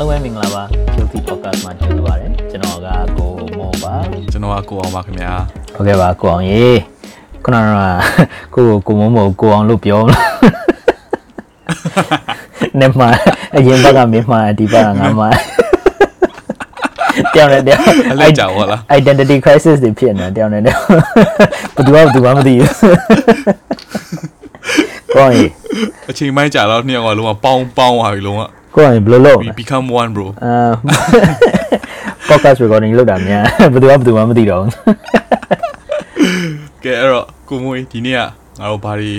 လုံးပဲမင်္ဂလာပါ Guilty Podcast မှာကြိုဆိုပါရစေကျွန်တော်ကကိုမောပါကျွန်တော်ကကိုအောင်ပါခင်ဗျာဟုတ်ကဲ့ပါကိုအောင်ရေခုနကကိုကိုမောမောကိုအောင်လို့ပြောလားနေမအရင်ဘက်ကမင်းမဒီဘက်ကငါမတောင်းနေတယ်အလိုက်ကြောင်ဟုတ်လား identity crisis တွေဖြစ်နေတောင်းနေတယ်ဘယ်သူမှဘယ်သူမှမသိဘူးကိုအောင်ရေအချိန်မိုင်းကြာတော့နှစ်ယောက်ကလုံးဝပေါင်းပေါင်းသွားပြီလုံးဝ ကိုအောင်ရေဘယ်လိုလုပ် we become one bro အာ podcast recording လုပ်တာများဘယ်သူမှဘယ်သူမှမသိတော့ဘူးကဲအဲ့တော့ကိုမွေးဒီနေ့ကငါတို့ဘာတွေ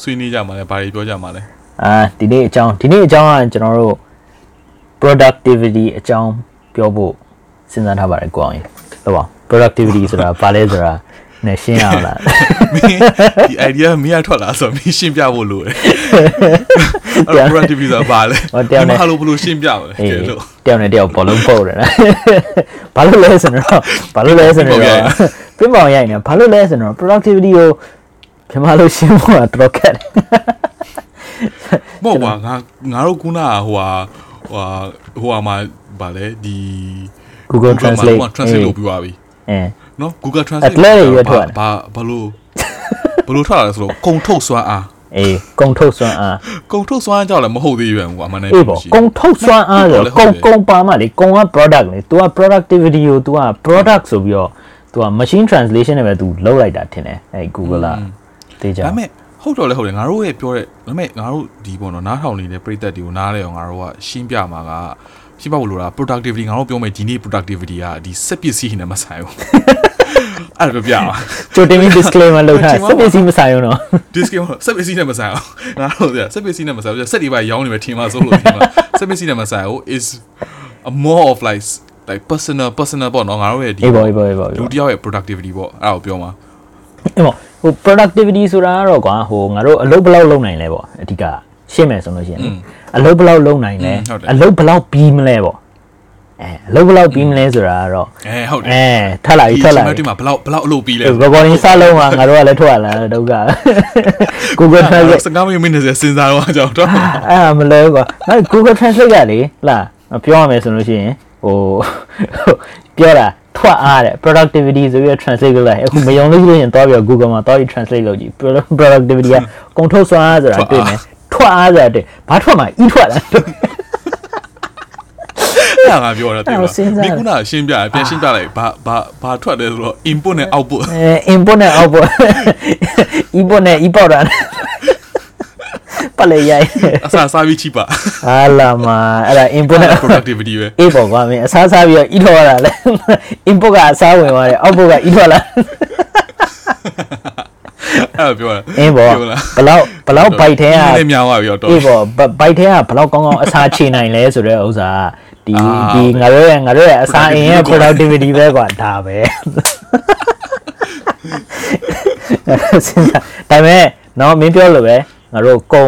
ဆွေးနွေးကြမှာလဲဘာတွေပြောကြမှာလဲအာဒီနေ့အကြောင်းဒီနေ့အကြောင်းကကျွန်တော်တို့ productivity အကြောင်းပြောဖို့စဉ်းစားထားပါတယ်ကိုအောင်ရေဟုတ်ပါ productivity ဆိုတာဘာလဲဆိုတာ နဲ့ရှင်းရအောင်လားမင်းဒီ idea မင်းရထွက်လာဆိုတော့မင်းရှင်းပြဖို့လိုတယ်အဲ့တော့ productivity ဆိုတာဘာလဲဟောတရားနဲ့မလို့ဘလို့ရှင်းပြမလဲအေးကဲလို့တယောက်နဲ့တယောက်ဘောလုံးပုတ်တယ်နော်ဘာလို့လဲဆိုတော့ဘာလို့လဲဆိုတော့ပြမောင်ရိုက်နေဘာလို့လဲဆိုတော့ productivity ကိုမြန်မာလိုရှင်းဖို့ကတော်တော်ခက်တယ်မဟုတ်ပါငါငါတို့ခုနကဟိုဟာဟိုဟာဟိုဟာမှာဗာလဲဒီ Google Translate မှာ translate လုပ်ပြီးသွားပြီအဲ နော် Google အ Translate တလဲတွေရွက်ထွက်တယ် ဘာဘာလို့ဘလို့ထွက်လာလဲဆိုတော့ကုံထုတ်စွမ်းအား အေးကုံထုတ်စွမ်းအား ကုံထုတ်စွမ်းအားကြောင့်လည်းမဟုတ်သေးပြန်ကွာမနေ့ အေးပေါ့ကုံထုတ်စွမ်းအားဆိုတော့ကုံကုံပါမှလေကုံက product လေ तू က productivity ကို तू က product ဆိုပြီးတော့ तू က machine translation နဲ့ပဲ तू လောက်လိုက်တာထင်တယ်အဲ Google ကတေးကြ ဒါပေမဲ့ဟုတ်တော့လေဟုတ်တယ်ငါတို့ရဲ့ပြောတဲ့ဒါပေမဲ့ငါတို့ဒီပေါ့နော်နားထောင်နေတဲ့ပြည်သက်တွေကိုနားလဲအောင်ငါတို့ကရှင်းပြမှာက ရှင်းပြဖို့လိုတာ productivity ငါတို့ပြောမယ်ဒီနေ့ productivity ကဒီစက်ပစ္စည်းနဲ့မဆိုင်ဘူးအဲ့ဒါပြောပြပါကြိုတင်ပြီး disclaimer လုပ်ထားချိန်ပါစက်ပစ္စည်းမဆိုင်ဘူးနော် discount စက်ပစ္စည်းနဲ့မဆိုင်အောင်ငါတို့ကစက်ပစ္စည်းနဲ့မဆိုင်ဘူးစက်တွေပါရောင်းနေမယ်ထင်ပါစိုးလို့ထင်ပါစက်ပစ္စည်းနဲ့မဆိုင်ဘူး is a more of like like personal personal ပေါ့နော်ငါတို့ရဲ့ဒီအေးပေါ့အေးပေါ့အေးပေါ့လူတစ်ယောက်ရဲ့ productivity ပေါ့အဲ့ဒါကိုပြောမှာအေးပေါ့ဟို productivity ဆိုတာကတော့ကွာဟိုငါတို့အလုပ်ဘယ်လောက်လုပ်နိုင်လဲပေါ့အဓိက ရှင်းမယ်ဆိုလို့ရှိရင်လေအလုပ်ဘယ်လောက်လုပ်နိုင်လဲอืมဟုတ်တယ်အလုပ်ဘယ်လောက်ပြီးမလဲပေါ့အဲအလုပ်ဘယ်လောက်ပြီးမလဲဆိုတာကတော့အဲဟုတ်တယ်အဲထပ်လာပြီထပ်လာပြီဒီမှာဘလောက်ဘလောက်အလုပ်ပြီးလဲ recording စလုံးကငါတို့ကလည်းထွက်လာတယ်ဒုက္ခ Google Translate စကားမင်းမင်းနဲ့စဉ်းစားတော့ကြောက်တော့အဲ့ဒါမလဲကွာငါ Google Translate ကလေလာပြောရမယ်ဆိုလို့ရှိရင်ဟိုပြောတာထွက်အားတဲ့ productivity ဆိုပြီးတော့ translate လုပ်လိုက်အခုမယုံလို့ရှိရင်တော့ပြီးတော့ Google မှာတော့ပြီး translate လုပ်ကြည့် productivity ကကုန်ထုတ်စွမ်းအားဆိုတာတွေ့မယ် ထွက်အားဆိုတာတွေ့ဘာထွက်မှာ e ထွက်လာအဲ့ဒါငါပြောတာတိအဲ့လားဒါစဉ်းစားမင်းခုနကရှင်းပြတယ်ပြန်ရှင်းပြလိုက်ဘာဘာဘာထွက်တယ်ဆိုတော့ input နဲ့ output အဲ input နဲ့ output input နဲ့ e ပေါက်တာပတ်လေရိုက်အစားစားပြီးချိပါဟာလာမအဲ့ဒါ input နဲ့ productivity ပဲအေးပေါ့ကွာမင်းအစားစားပြီးတော့ e ထွက်ရတာလဲ input ကအစားဝင်သွားတယ် output က e ထွက်လာ အဲ့ဒါပြောတာအင်းပေါ့ပြောလားဘလောက်ဘလောက်ဘိုက်ထဲကလည်းများသွားပြီတော့အေးပေါ့ဘဘိုက်ထဲကဘလောက်ကောင်းကောင်းအစားချေနိုင်လဲဆိုတဲ့ဥစ္စာကဒီအာဒီငါတို့ရဲ့ငါတို့ရဲ့အစားအင်ရဲ့ productivity productivity ပဲကွာဒါပဲစဉ်းစားဒါပေမဲ့နော်မင်းပြောလို့ပဲငါတို့ကုံ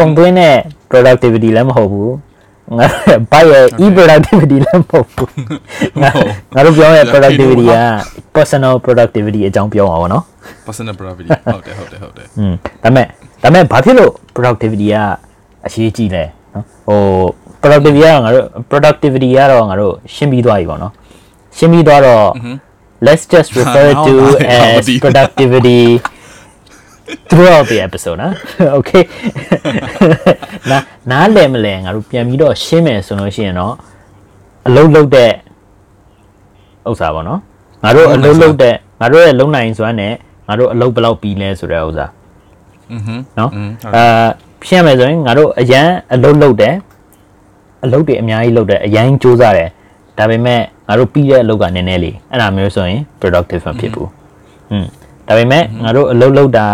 ကုံသွင်းတဲ့ productivity လည်းမဟုတ်ဘူး ငါတို့ရဲ့ဘိုက်ရဲ့ e productivity လည်းမဟုတ်ဘူးငါငါတို့ပြောရဲ့ productivity က personal productivity အကြောင်းပြောမှာပေါ့နော် personal productivity ဟုတ်တယ်ဟုတ်တယ်ဟုတ်တယ်อืมဒါပေမဲ့ဒါပေမဲ့ဘာဖြစ်လို့ productivity ကအရေးကြီးလဲနော်ဟို productivity ကတော့ငါတို့ productivity ကတော့ငါတို့ရှင်းပြီးသွားပြီပေါ့နော်ရှင်းပြီးသွားတော့ let's just refer ဟာ to ငါ့ဘာလဲ as မသိဘူး productivity throughout the episode နော် okay နာနားလည်မလဲငါတို့ပြန်ပြီးတော့ရှင်းမယ်ဆိုလို့ရှိရင်တော့အလုပ်လုပ်တဲ့ဥစ္စာပေါ့နော်ငါတို့အလုပ်လုပ်တဲ့ငါတို့ရဲ့လုံနိုင်စွမ်းနဲ့ငါတို့အလုပ်ဘယ်လောက်ပြီးလဲဆိုတဲ့ဥစ္စာ อือฮึ နော် อืม အာဖြစ်ရမယ်ဆိုရင်ငါတို့အရန်အလုပ်လုပ်တယ်အလုပ်တွေအများကြီးလုပ်တယ်အရန်စူးစမ်းတယ်ဒါပေမဲ့ငါတို့ပြီးတဲ့အလုပ်ကနည်းနည်းလေးအဲ့ဒါမျိုးဆိုရင် productive မဖြစ်ဘူးอืม ဒါပေမဲ့ငါတို့အလုပ်လုပ်တာ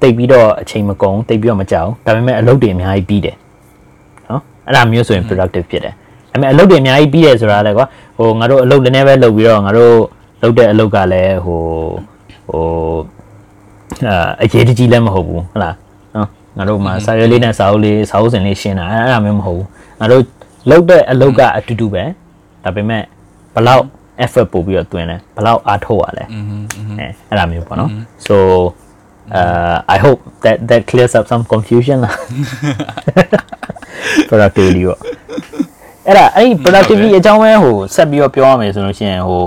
ကတိတ်ပြီးတော့အချိန်မကုန်တိတ်ပြီးတော့မကြောက်ဒါပေမဲ့အလုပ်တွေအများကြီးပြီးတယ်နော်အဲ့ဒါမျိုးဆိုရင် productive ဖြစ်တယ်ဒါပေမဲ့အလုပ်တွေအများကြီးပြီးတယ်ဆိုတာလည်းကွာဟိုငါတို့အလုပ်လည်းနည်းပဲလုပ်ပြီးတော့ငါတို့လုပ်တဲ့အလုပ်ကလည်းဟိုဟိုအာအရေးတကြီးလည်းမဟုတ်ဘူးဟုတ်လားနော်ငါတို့မှာစာရွက်လေးနဲ့စာအုပ်လေးစာအုပ်စင်လေးရှင်းတာအဲ့အဲ့ဒါမျိုးမဟုတ်ဘူးငါတို့လုပ်တဲ့အလုပ်ကအတူတူပဲဒါပေမဲ့ဘလောက် effort ပို့ပြီးတော့တွင်လဲဘလောက်အားထုတ်ရလဲအဲအဲ့ဒါမျိုးပေါ့နော် so uh i hope that that clears up some confusion လာ productivity ပေါ့အဲ့ဒါအဲ့ဒီ productivity အကြောင်းပဲဟိုဆက်ပြီးတော့ပြောရမယ်ဆိုလို့ရှိရင်ဟို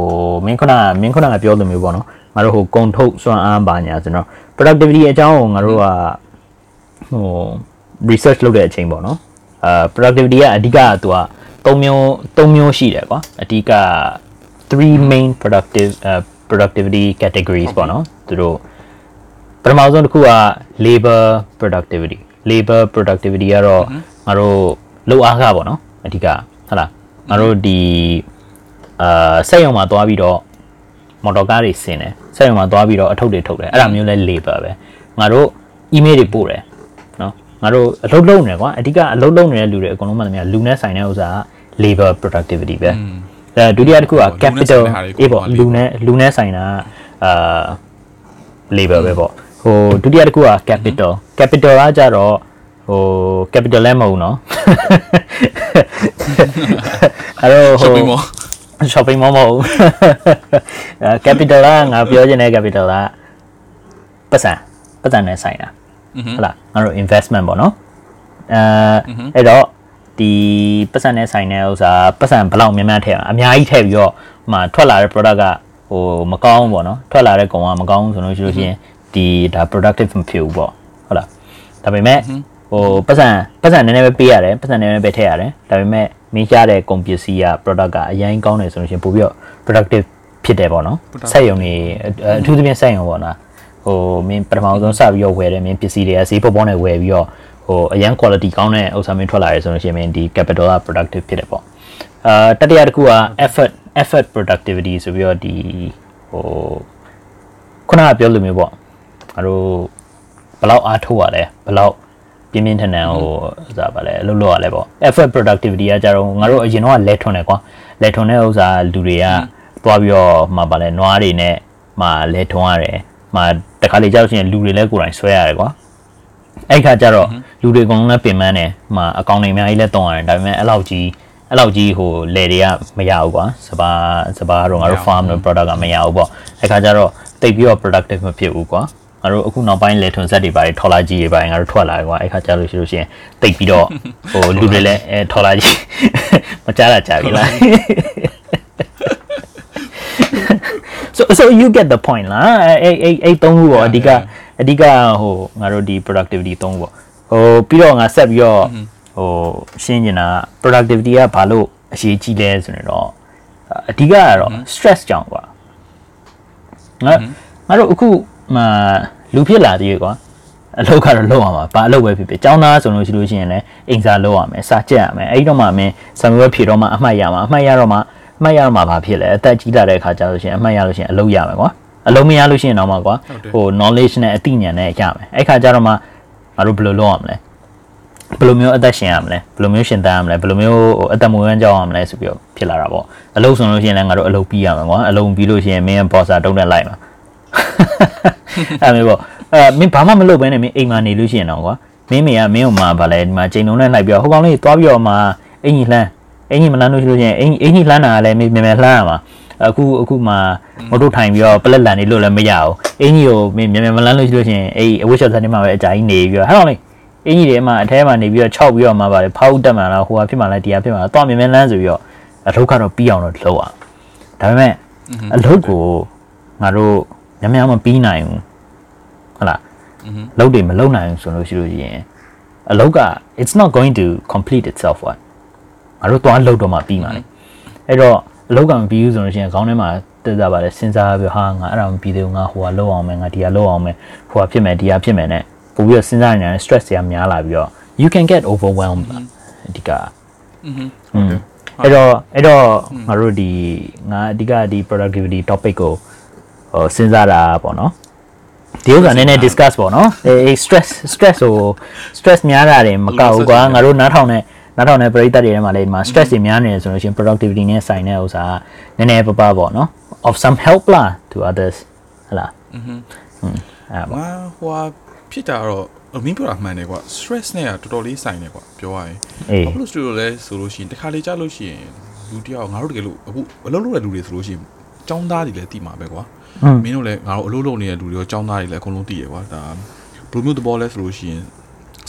မင်းခုနမင်းခုနကပြောလိုမျိုးပေါ့နော်ငါတို့ဟိုကုံထုတ်စွမ်းအားပါညာဆိုတော့ productivity အကြောင်းကိုငါတို့ကဟို research လုပ်တဲ့အချိန်ပေါ့နော်အာ productivity ကအဓိကကသူက၃မျိုး၃မျိုးရှိတယ်ကွာအဓိက three main productive uh, productivity categories ပေါ့နော်သူတို့ပထမဆုံးတစ်ခုက labor productivity labor productivity ကတော့ငါတို့လောက်အားကပေါ့နော်အဓိကဟုတ်လားငါတို့ဒီအာစက်ရုံမှာသွားပြီးတော့မော်တော်ကားတွေဆင်းတယ်စက်ရုံမှာသွားပြီးတော့အထုပ်တွေထုတ်တယ်အဲ့ဒါမျိုးလဲ labor ပဲငါတို့ email တွေပို့တယ်နော်ငါတို့အလုပ်လုပ်နေတယ်ကွာအဓိကအလုပ်လုပ်နေတဲ့လူတွေအကုန်လုံးမှတည်းလူနဲ့ဆိုင်တဲ့ဥစ္စာက labor productivity ပဲအဲ ဒုတိယတစ်ခုက capital အေးပေါ့လူနဲ့လူနဲ့ဆိုင်တာအာ labor ပဲပေါ့ဟိုဒုတိယတစ်ခုက capital capital ကကြတော့ဟို capital လည်းမဟုတ်နော်အဲ့တော့ဟို shopping mall shopping mall မဟုတ်အဲ capital ကငါပြောချင်တဲ့ capital ကပတ်စံပတ်စံနဲ့ဆိုင်တာဟုတ်လားငါတို့ investment ပေါ့နော်အဲအဲ့တော့ ဒီပတ်စံနဲ့ဆိုင်တဲ့ဥစ္စာပတ်စံဘယ်လောက်များများထည့်အောင်အများကြီးထည့်ပြီးတော့ဟိုထွက်လာတဲ့ product ကဟိုမကောင်းဘူးပေါ့နော်ထွက်လာတဲ့ကောင်ကမကောင်းဘူးဆိုလို့ရှိလို့ရှိရင်ဒီဒါ productive မဖြစ်ဘူးပေါ့ဟုတ်လားဒါပေမဲ့ဟိုပတ်စံပတ်စံနည်းနည်းပဲပေးရတယ်ပတ်စံနည်းနည်းပဲထည့်ရတယ်ဒါပေမဲ့မင်းရှားတဲ့ကုန်ပစ္စည်းက product ကအရင်ကောင်းတယ်ဆိုလို့ရှိရင်ပို့ပြီးတော့ productive ဖြစ်တယ်ပေါ့နော်ဆက်ယုံနေအထူးသဖြင့်ဆက်ယုံပေါ့နော်ဟိုမင်းပထမဆုံးစပြီးတော့ဝယ်တယ်မင်းပစ္စည်းတွေကဈေးပေါပေါနဲ့ဝယ်ပြီးတော့ ဟိုအရန် quality ကောင်းတဲ့ဥစ္စာမင်းထွက်လာရဲဆိုလို့ရှိရင်မင်းဒီ capital က productive ဖြစ်တယ်ပေါ့အာတတိယတစ်ခုက effort effort productivity ဆိုပြီးတော့ဒီဟိုခုနကပြောလိုမျိုးပေါ့ငါတို့ဘယ်လောက်အားထုတ်ရလဲဘယ်လောက်ပြင်းပြင်းထန်ထန်ဟိုဥစားပါလဲလှုပ်လှုပ်ရလဲပေါ့ effort productivity ကကြတော့ငါတို့အရင်တော့လဲထွန်တယ်ကွာလဲထွန်တဲ့ဥစ္စာလူတွေကသွားပြီးတော့မှပါလဲနွားတွေနဲ့မှလဲထွန်ရတယ်မှတခါလေကြောက်ချင်းလူတွေလည်းကိုယ်တိုင်ဆွဲရတယ်ကွာ အဲ့ခါကျတော့လူတွေအကုန်လုံးလည်းပင်ပန်းတယ်မှအကောင့်တွေအများကြီးလည်းတုံးရတယ်ဒါပေမဲ့အဲ့လောက်ကြီးအဲ့လောက်ကြီးဟိုလေတွေကမရဘူးကွာစပါစပါတော့ငါတို့ farm တို့ product ကမရဘူးပေါ့အဲ့ခါကျတော့တိတ်ပြီးတော့ productive မဖြစ်ဘူးကွာငါတို့အခုနောက်ပိုင်းလေထွန်ဆက်တွေပါတယ်ထော်လာကြီးတွေပါတယ်ငါတို့ထွက်လာတယ်ကွာအဲ့ခါကျလို့ရှိလို့ရှိရင်တိတ်ပြီးတော့ဟိုလူတွေလည်းအဲထော်လာကြီးမကြားတာကြားပြီလား so so you get the point လားအဲ့အဲ့အဲ့သုံးခုပေါ့အဓိက အဓိကဟိုငါတို့ဒီ productivity သုံးခုပေါ့ဟိုပြီးတော့ငါဆက်ပြီးတော့ဟိုရှင်းနေတာ productivity ကဘာလို့အရေးကြီးလဲဆိုတော့အဓိကကတော့ stress ကြောင့်ကွာငါငါတို့အခုမှလူဖြစ်လာသေးရကွာအလုပ်ကတော့လုပ်ရမှာဘာအလုပ်ပဲဖြစ်ဖြစ်ចောင်းသားဆိုလို့ရှိလို့ရှိရင်လည်းအိမ်စာလုပ်ရမယ်စာကြက်ရမယ်အဲ့ဒီတော့မှမင်းဆံရွက်ဖြေတော့မှအမှတ်ရမှာအမှတ်ရတော့မှအမှတ်ရမှာဘာဖြစ်လဲအသက်ကြီးလာတဲ့အခါကျလို့ရှိရင်အမှတ်ရလို့ရှိရင်အလုပ်ရမယ်ကွာ အလုံးမရလို့ရှိရင်တော့မှကွာဟို knowledge နဲ့အသိဉာဏ်နဲ့ရမယ်အဲ့ခါကျတော့မှငါတို့ဘယ်လိုလုပ်ရမလဲဘယ်လိုမျိုးအသက်ရှင်ရမလဲဘယ်လိုမျိုးရှင်သန်ရမလဲဘယ်လိုမျိုးဟိုအသက်မွေးဝမ်းကြောင်းရမလဲဆိုပြီးတော့ဖြစ်လာတာပေါ့အလုပ်ဆိုလို့ရှိရင်လည်းငါတို့အလုပ်ပြီးရမှာကွာအလုပ်ပြီးလို့ရှိရင်မင်းရဲ့ boss တုံးနဲ့လိုက်မှာအဲ့မျိုးပေါ့အဲမင်းဘာမှမလုပ်ဘဲနဲ့မင်းအိမ်မှာနေလို့ရှိရင်တော့ကွာမင်းမေကမင်း့ကိုမှဗာလဲဒီမှာချိန်လုံးနဲ့လိုက်ပြီးတော့ဟိုကောင်လေးသွားပြီးတော့မှအင်ကြီးလှမ်းအင်ကြီးမလှမ်းလို့ရှိလို့ရှိရင်အင်အင်ကြီးလှမ်းတာကလည်းမင်းမြန်မြန်လှမ်းရမှာ အခုအခုမှမတို့ထိုင်ပြီးတော့ပလက်လန်နေလို့လည်းမရဘူးအင်ကြီးကိုမင်းမြန်မြန်မလှမ်းလို့ရှိလို့ရှိရင်အဲ့အဝိရှော့စတဲ့မှာပဲအကြာကြီးနေပြီးတော့ဟဲ့ကောင်လေးအင်ကြီးတွေမှာအထဲမှာနေပြီးတော့ခြောက်ပြီးတော့မှဗာလဲဖောက်တက်မှလားဟိုဟာဖြစ်မှလားတရားဖြစ်မှလားသွားမြန်မြန်လှမ်းဆိုပြီးတော့အလုပ်ကတော့ပြီးအောင်တော့လုပ်အောင်ဒါပေမဲ့အလုပ်ကိုငါတို့များများမပြီးနိုင်ဘူးဟုတ်လားလုပ်တွေမလုပ်နိုင်ဘူးဆိုလို့ရှိလို့ရှိရင်အလုပ်က it's not going to complete itself what ငါတို့သွားလုပ်တော့မှပြီးမှာလေအဲ့တော့ အလုပ်ကမပြီးဘူးဆိုလို့ရှိရင်ခေါင်းထဲမှာတက်ကြပါလေစဉ်းစားပြီးဟာငါအဲ့ဒါမပြီးသေးဘူးငါဟိုကလုပ်အောင်မယ်ငါဒီကလုပ်အောင်မယ်ဟိုကဖြစ်မယ်ဒီကဖြစ်မယ် ਨੇ ပို့ပြီးတော့စဉ်းစားနေတယ် stress တွေကများလာပြီးတော့ you can get overwhelmed ဒီက อืมဟုတ်တယ် အဲ့တော့အဲ့တော့ငါတို့ဒီငါအဓိကဒီ productivity topic ကိုဟိုစဉ်းစားတာပေါ့နော်ဒီဥစ္စာနည်းနည်း discuss ပေါ့နော်အေး stress stress ကို stress များတာတွေမကောက်ဘူးကွာငါတို့နားထောင်တဲ့ နောက်ထောင်တဲ့ပရိသတ်တွေထဲမှာလည်းဒီမှာ stress တွေများနေတယ်ဆိုလို့ရှိရင် productivity နဲ့ဆိုင်တဲ့ဥစ္စာကနည်းနည်းပပပေါ့နော် of some help la to others ဟလားอืมအဲပါဟိုဖြစ်တာတော့အမင်းပြောတာမှန်တယ်ကွာ stress နဲ့ကတော်တော်လေးဆိုင်တယ်ကွာပြောရရင်ဘာလို့ studio လဲဆိုလို့ရှိရင်တခါလေကြားလို့ရှိရင်လူတယောက်ငါတို့တကယ်လို့အခုအလုပ်လုပ်တဲ့လူတွေဆိုလို့ရှိရင်ចောင်းသားတွေလည်းတိမှာပဲကွာမင်းတို့လည်းငါတို့အလုပ်လုပ်နေတဲ့လူတွေရောចောင်းသားတွေလည်းအကုန်လုံးတိရယ်ကွာဒါဘလိုမျိုးသဘောလဲဆိုလို့ရှိရင်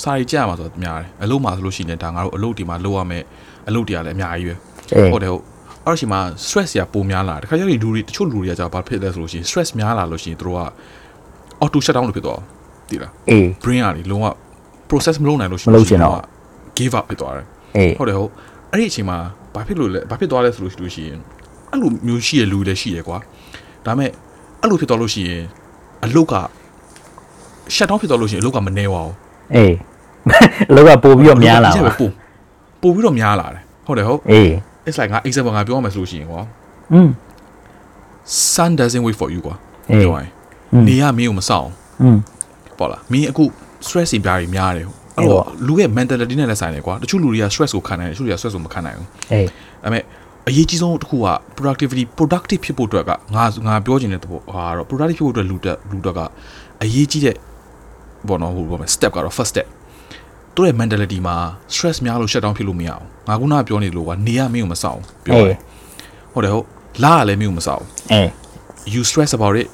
စာရီကြရမှာဆိုတော့များတယ်အလုပ်မှာဆိုလို့ရှိရင်ဒါငါတို့အလုပ်ဒီမှာလုပ်ရမယ်အလုပ်တွေကလည်းအများကြီးပဲအေးဟုတ်တယ်ဟုတ်အဲ့တော့ရှိမှာ stress ကြီးပိုများလာတယ်တခါကျရင်လူတွေတချို့လူတွေကကြာဘာဖြစ်လဲဆိုလို့ရှိရင် stress များလာလို့ရှိရင်တို့က auto shut down လို့ဖြစ်သွားတယ်တည်လားအေး brain ကနေလုံးဝ process မလုပ်နိုင်လို့ရှိမလုပ်ချင်တော့လုံးဝ give up ဖြစ်သွားတယ်အေးဟုတ်တယ်ဟုတ်အဲ့ဒီအချိန်မှာဘာဖြစ်လို့လဲဘာဖြစ်သွားလဲဆိုလို့ရှိလို့ရှိရင်အဲ့လိုမျိုးရှိရလူတွေလည်းရှိရကွာဒါပေမဲ့အဲ့လိုဖြစ်သွားလို့ရှိရင်အလုတ်က shut down ဖြစ်သွားလို့ရှိရင်အလုတ်ကမနေပါဘူး အေး အလောက်ကပို့ပြီးတော့များလာ အလု ပါ တ်ကပို့ပို့ပြီးတော့များလာတယ်ဟုတ်တယ်ဟုတ် အေး it's like ငါ example ငါပြောရမယ်ဆိုလို့ရှိရင်ကွာ อืม sun doesn't wait for you ကွာ အေး ပြောရင်နေရမင်းကိုမစောင့် อืม ပေါ့လားမင်းအခု stress တွေပြားတွေများတယ်ဟုတ်အဲ့တော့လူရဲ့ mentality နဲ့လည်းဆိုင်တယ်ကွာတချို့လူတွေက stress ကိုခံနိုင်တယ်တချို့တွေက stress ကိုမခံနိုင်ဘူး အေး ဒါပေမဲ့အရေးကြီးဆုံးတစ်ခုက productivity productive ဖြစ်ဖို့အတွက်ကငါငါပြောချင်တဲ့သဘောဟာတော့ productive ဖြစ်ဖို့အတွက်လူတက်လူတက်ကအရေးကြီးတဲ့ ဘောနော်ဟိုဘောမယ် step ကတော့ first step သူရဲ့ mentality မှာ stress များလို့ shut down ဖြစ်လို့မရအောင်ငါခုနကပြောနေလို့ကနေရမင်းကိုမစောင့်ဘူးပြောအေးတယ်ဟုတ်တယ်ဟုတ်လာရလည်းမင်းကိုမစောင့်အေး you stress about it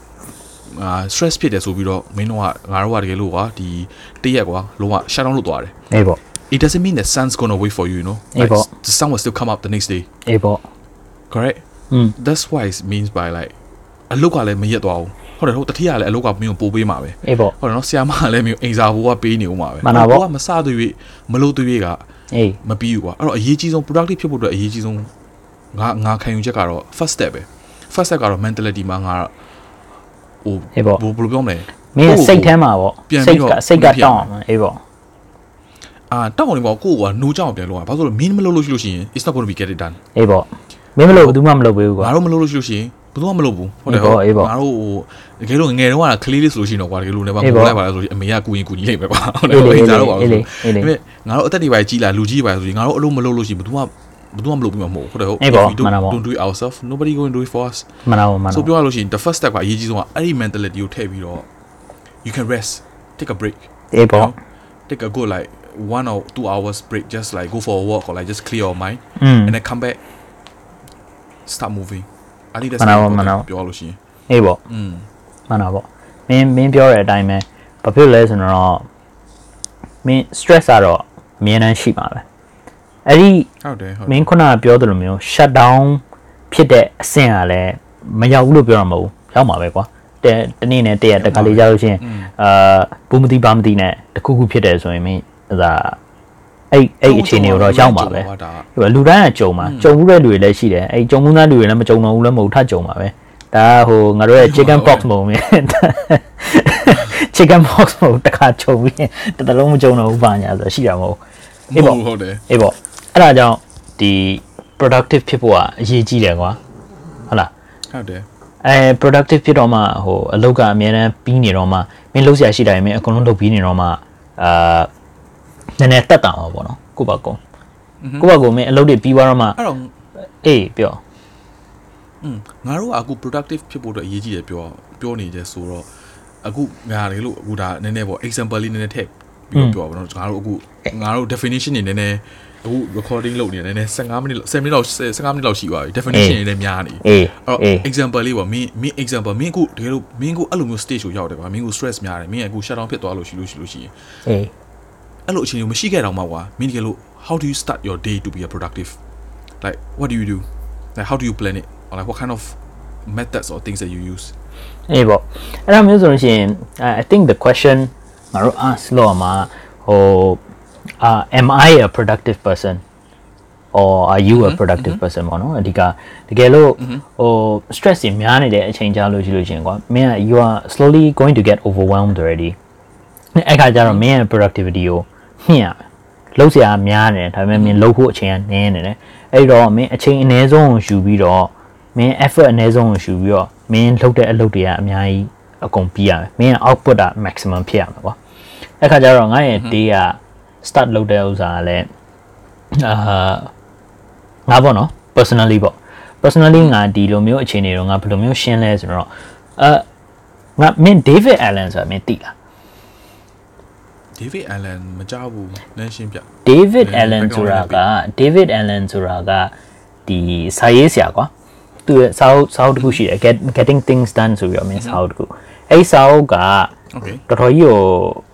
အာ stress ဖြစ်တယ်ဆိုပြီးတော့မင်းတို့ကငါတို့ကတကယ်လို့ကွာဒီတရက်ကွာလုံးဝ shut down လုပ်သွားတယ်အေးပေါ့ it doesn't mean that sun's going to wait for you you know Eh, but- the sun will still come up the next day အေးပေါ့ correct อืม that's why it means by like အလုတ်ကလည်းမရက်သွားဘူး ဟုတ်တယ်ဟုတ်တတိယလည်းအလုတ်ကမင်းကိုပို့ပေးမှာပဲအေးပေါ့ဟုတ်တယ်နော်ဆရာမကလည်းမင်းကိုအိမ်စာဘိုးကပေးနေဦးမှာပဲမှန်တာပေါ့ဟိုကမစသွေးမလို့သွေးကအေးမပြီးဘူးကွာအဲ့တော့အရေးကြီးဆုံး productive ဖြစ်ဖို့အတွက်အရေးကြီးဆုံးငါငါခံယူချက်ကတော့ first step ပဲ first step ကတော့ mentality မှာငါဟိုအေးပေါ့ဘယ်လိုပြောမလဲမင်းစိတ်ထဲမှာပေါ့ပြန်ပြီးစိတ်တော့ကစိတ်ကပြန်တောင်းအောင်အေးပေါ့အာတောက်အောင်နေပေါ့ကိုကနိုးကြောင်ပြန်လို့อ่ะဘာလို့လဲမင်းမလုပ်လို့ရှိလို့ရှိရင် it's not going to be get it done အေးပေါ့မင်းမလို့ဘယ်သူမှမလုပ်ပေးဘူးကွာငါတို့မလုပ်လို့ရှိလို့ရှိရင် ဘယ်သူမှမလုပ်ဘူးဟုတ်တယ်အေးပေါ့အေးပေါ့ငါတို့ဟိုတကယ်လို့ငယ်တုန်းကကလေးလေးဆိုလို့ရှိရင်တော့ကွာတကယ်လို့လည်းပါအေးငိုပေါ့လိုက်ပါလားဆိုရင်အမေကကူရင်ကူညီလိုက်ပဲကွာဟုတ်တယ်အေးလေအိမ်အေးသားလေတော့ပါအေးလို့လေအေးလေဒါပေမဲ့ငါတို့အသက်တွေပါကြီးလာလူကြီးပါဆိုရင်ငါတို့အလုပ်မလုပ်လို့ရှိရင်ဘယ်သူမှဘယ်သူမှမလုပ်ပြီးမှာမဟုတ်ဘူးဟုတ်တယ်ဟုတ်အေးပေါ့ If we don't- မှန်တာပေါ့ don't do it ourselves nobody going to do it for us မနာဘူးမနာဆိုဘူးပြောရလို့ရှိရင် the first step ကအရေးကြီးဆုံးကအဲ့ဒီ mentality ကိုထည့်ပြီးတော့ you can rest take a break အေးပေါ့ take a good like one or two hours break just like go for a walk or like just clear your mind อืม and then come back start moving I think that's မှန်တာပေါ့ very မှန်တာ important ပေါ့ပြောလို့ရှိရင်အေးပေါ့อืมမှန်တာပေါ့မင်းမင်းပြောတဲ့အတိုင်းပဲဘာဖြစ်လဲဆိုတော့မင်း stress ကတော့အမြဲတမ်းရှိမှာပဲအဲ့ဒီဟုတ်တယ်ဟုတ်မင်းခုနကပြောသလိုမျိုး shut down ဖြစ်တဲ့အဆင့်ကလည်းမရောက်ဘူးလို့ပြောရမှာမဟုတ်ဘူးရောက်မှာပဲကွာတဲ့တနေ့နဲ့တရက်တခါလေးကြာလို့ရှိရင်အာဘူးမသိပါမသိနဲ့တခုခုဖြစ်တယ်ဆိုရင်မင်းဒါ အဲ့အဲ့အခြေအနေကိုတော့ရောက်မှာပဲဒါဒီကလူတိုင်းကကြုံမှာကြုံမှုတဲ့လူတွေလည်းရှိတယ်အဲ့ကြုံမှုသားလူတွေလည်းမကြုံတော့ဘူးလည်းမဟုတ်ထကြုံမှာပဲဒါဟိုငါတို့ရဲ့ chicken box မဟုတ်ဘူး chicken box မဟုတ်တခါကြုံပြီးတစ်တလုံးမကြုံတော့ဘူးပါညာဆိုရှိတာမဟုတ်အေးပေါ့ဟုတ်တယ်အေးပေါ့အဲ့ဒါကြောင့်ဒီ productive ဖြစ်ဖို့ကအရေးကြီးတယ်ကွာဟုတ်လားဟုတ်တယ်အဲ productive ဖြစ်တော့မှဟိုအလုပ်ကအများတန်းပြီးနေတော့မှမင်းလုပ်စရာရှိတာရင်မင်းအကုန်လုံးလုပ်ပြီးနေတော့မှအာ နည်းနည်းတက်တာမှာပေါ့နော်ကိုယ့်ဘာကုန်းကိုယ့်ဘာကုန်းမင်းအလုပ်တွေပြီးသွားတော့မှအဲ့တော့အေးပြောอืมငါတို့ကအခု productive ဖြစ်ဖို့အတွက်အရေးကြီးတယ်ပြောပြောနေတယ်ဆိုတော့အခုငါတွေလို့အခုဒါနည်းနည်းပေါ့ example လေးနည်းနည်းထည့်ပြီးတော့ပြောပါတော့ငါတို့အခုငါတို့ definition တွေနည်းနည်းအခု recording လုပ်နေတယ်နည်းနည်း15မိနစ်10မိနစ်လောက်15မိနစ်လောက်ရှိသွားပြီ definition တွေလည်းများနေအေးအဲ့တော့အေး example လေးပေါ့မင်းမင်း example မင်းအခုတကယ်လို့မင်းအခုအဲ့လိုမျိုး stage ကိုရောက်တယ်ကွာမင်းအခု stress များတယ်မင်းအခု shut down ဖြစ်သွားလို့ရှိလို့ရှိလို့ရှိရင် အေး အဲ့လိုအခြေအနေကိုမရှိခဲ့တော့မှကွာမင်းတကယ်လို့ how do you start your day to be a productive like what do you do like how do you plan it or like what kind of methods or things that you use အေးပေါ့အဲ့ဒါမျိုးဆိုလို့ရှိရင် I think the question ငါတို့ ask လို့မှာဟို uh, am I a productive person or are you a productive person ပေါ့နော်အဓိကတကယ်လို့ဟို stress တွေများနေတဲ့အချိန်ကြာလို့ရှိလို့ရှိရင်ကွာမင်းက you are slowly going to get overwhelmed already အဲ့ခါကျတော့မင်းရဲ့ productivity ကို မြင့်ရမယ်လုံးစရာများနေတယ်ဒါပေမဲ့မင်းလုံးဖို့အချိန်ကနည်းနေတယ်အဲ့တော့မင်းအချိန်အနည်းဆုံးကိုယူပြီးတော့မင်း effort အနည်းဆုံးကိုယူပြီးတော့မင်းလုပ်တဲ့အလုပ်တွေကအများကြီးအကုန်ပြီးရမယ်မင်းရဲ့ output က maximum ဖြစ်ရမယ်ကွာအဲ့ခါကျတော့ငါရဲ့ day က start လုပ်တဲ့ဥစ္စာကလည်းအာငါပေါ့နော် personally ပေါ့ personally ငါဒီလိုမျိုးအခြေအနေတော့ငါဘယ်လိုမျိုးရှင်းလဲဆိုတော့အဲငါမင်း David Allen ဆိုတာမင်းသိလား David Allen မကြောက်ဘူးနည်းရှင်းပြ David အဲ Allen background ဆိုတာလည်းက David Allen ဆိုတာကဒီစာရေးဆရာကွာသူရဲ့စာအုပ်စာအုပ်တစ်ခုရှိတယ် Get Getting Things Done ဆိုပြီးတော့မင်းစာအုပ်တစ်ခုအဲ့ဒီစာအုပ်က Okay တော်တော်ကြီးဟို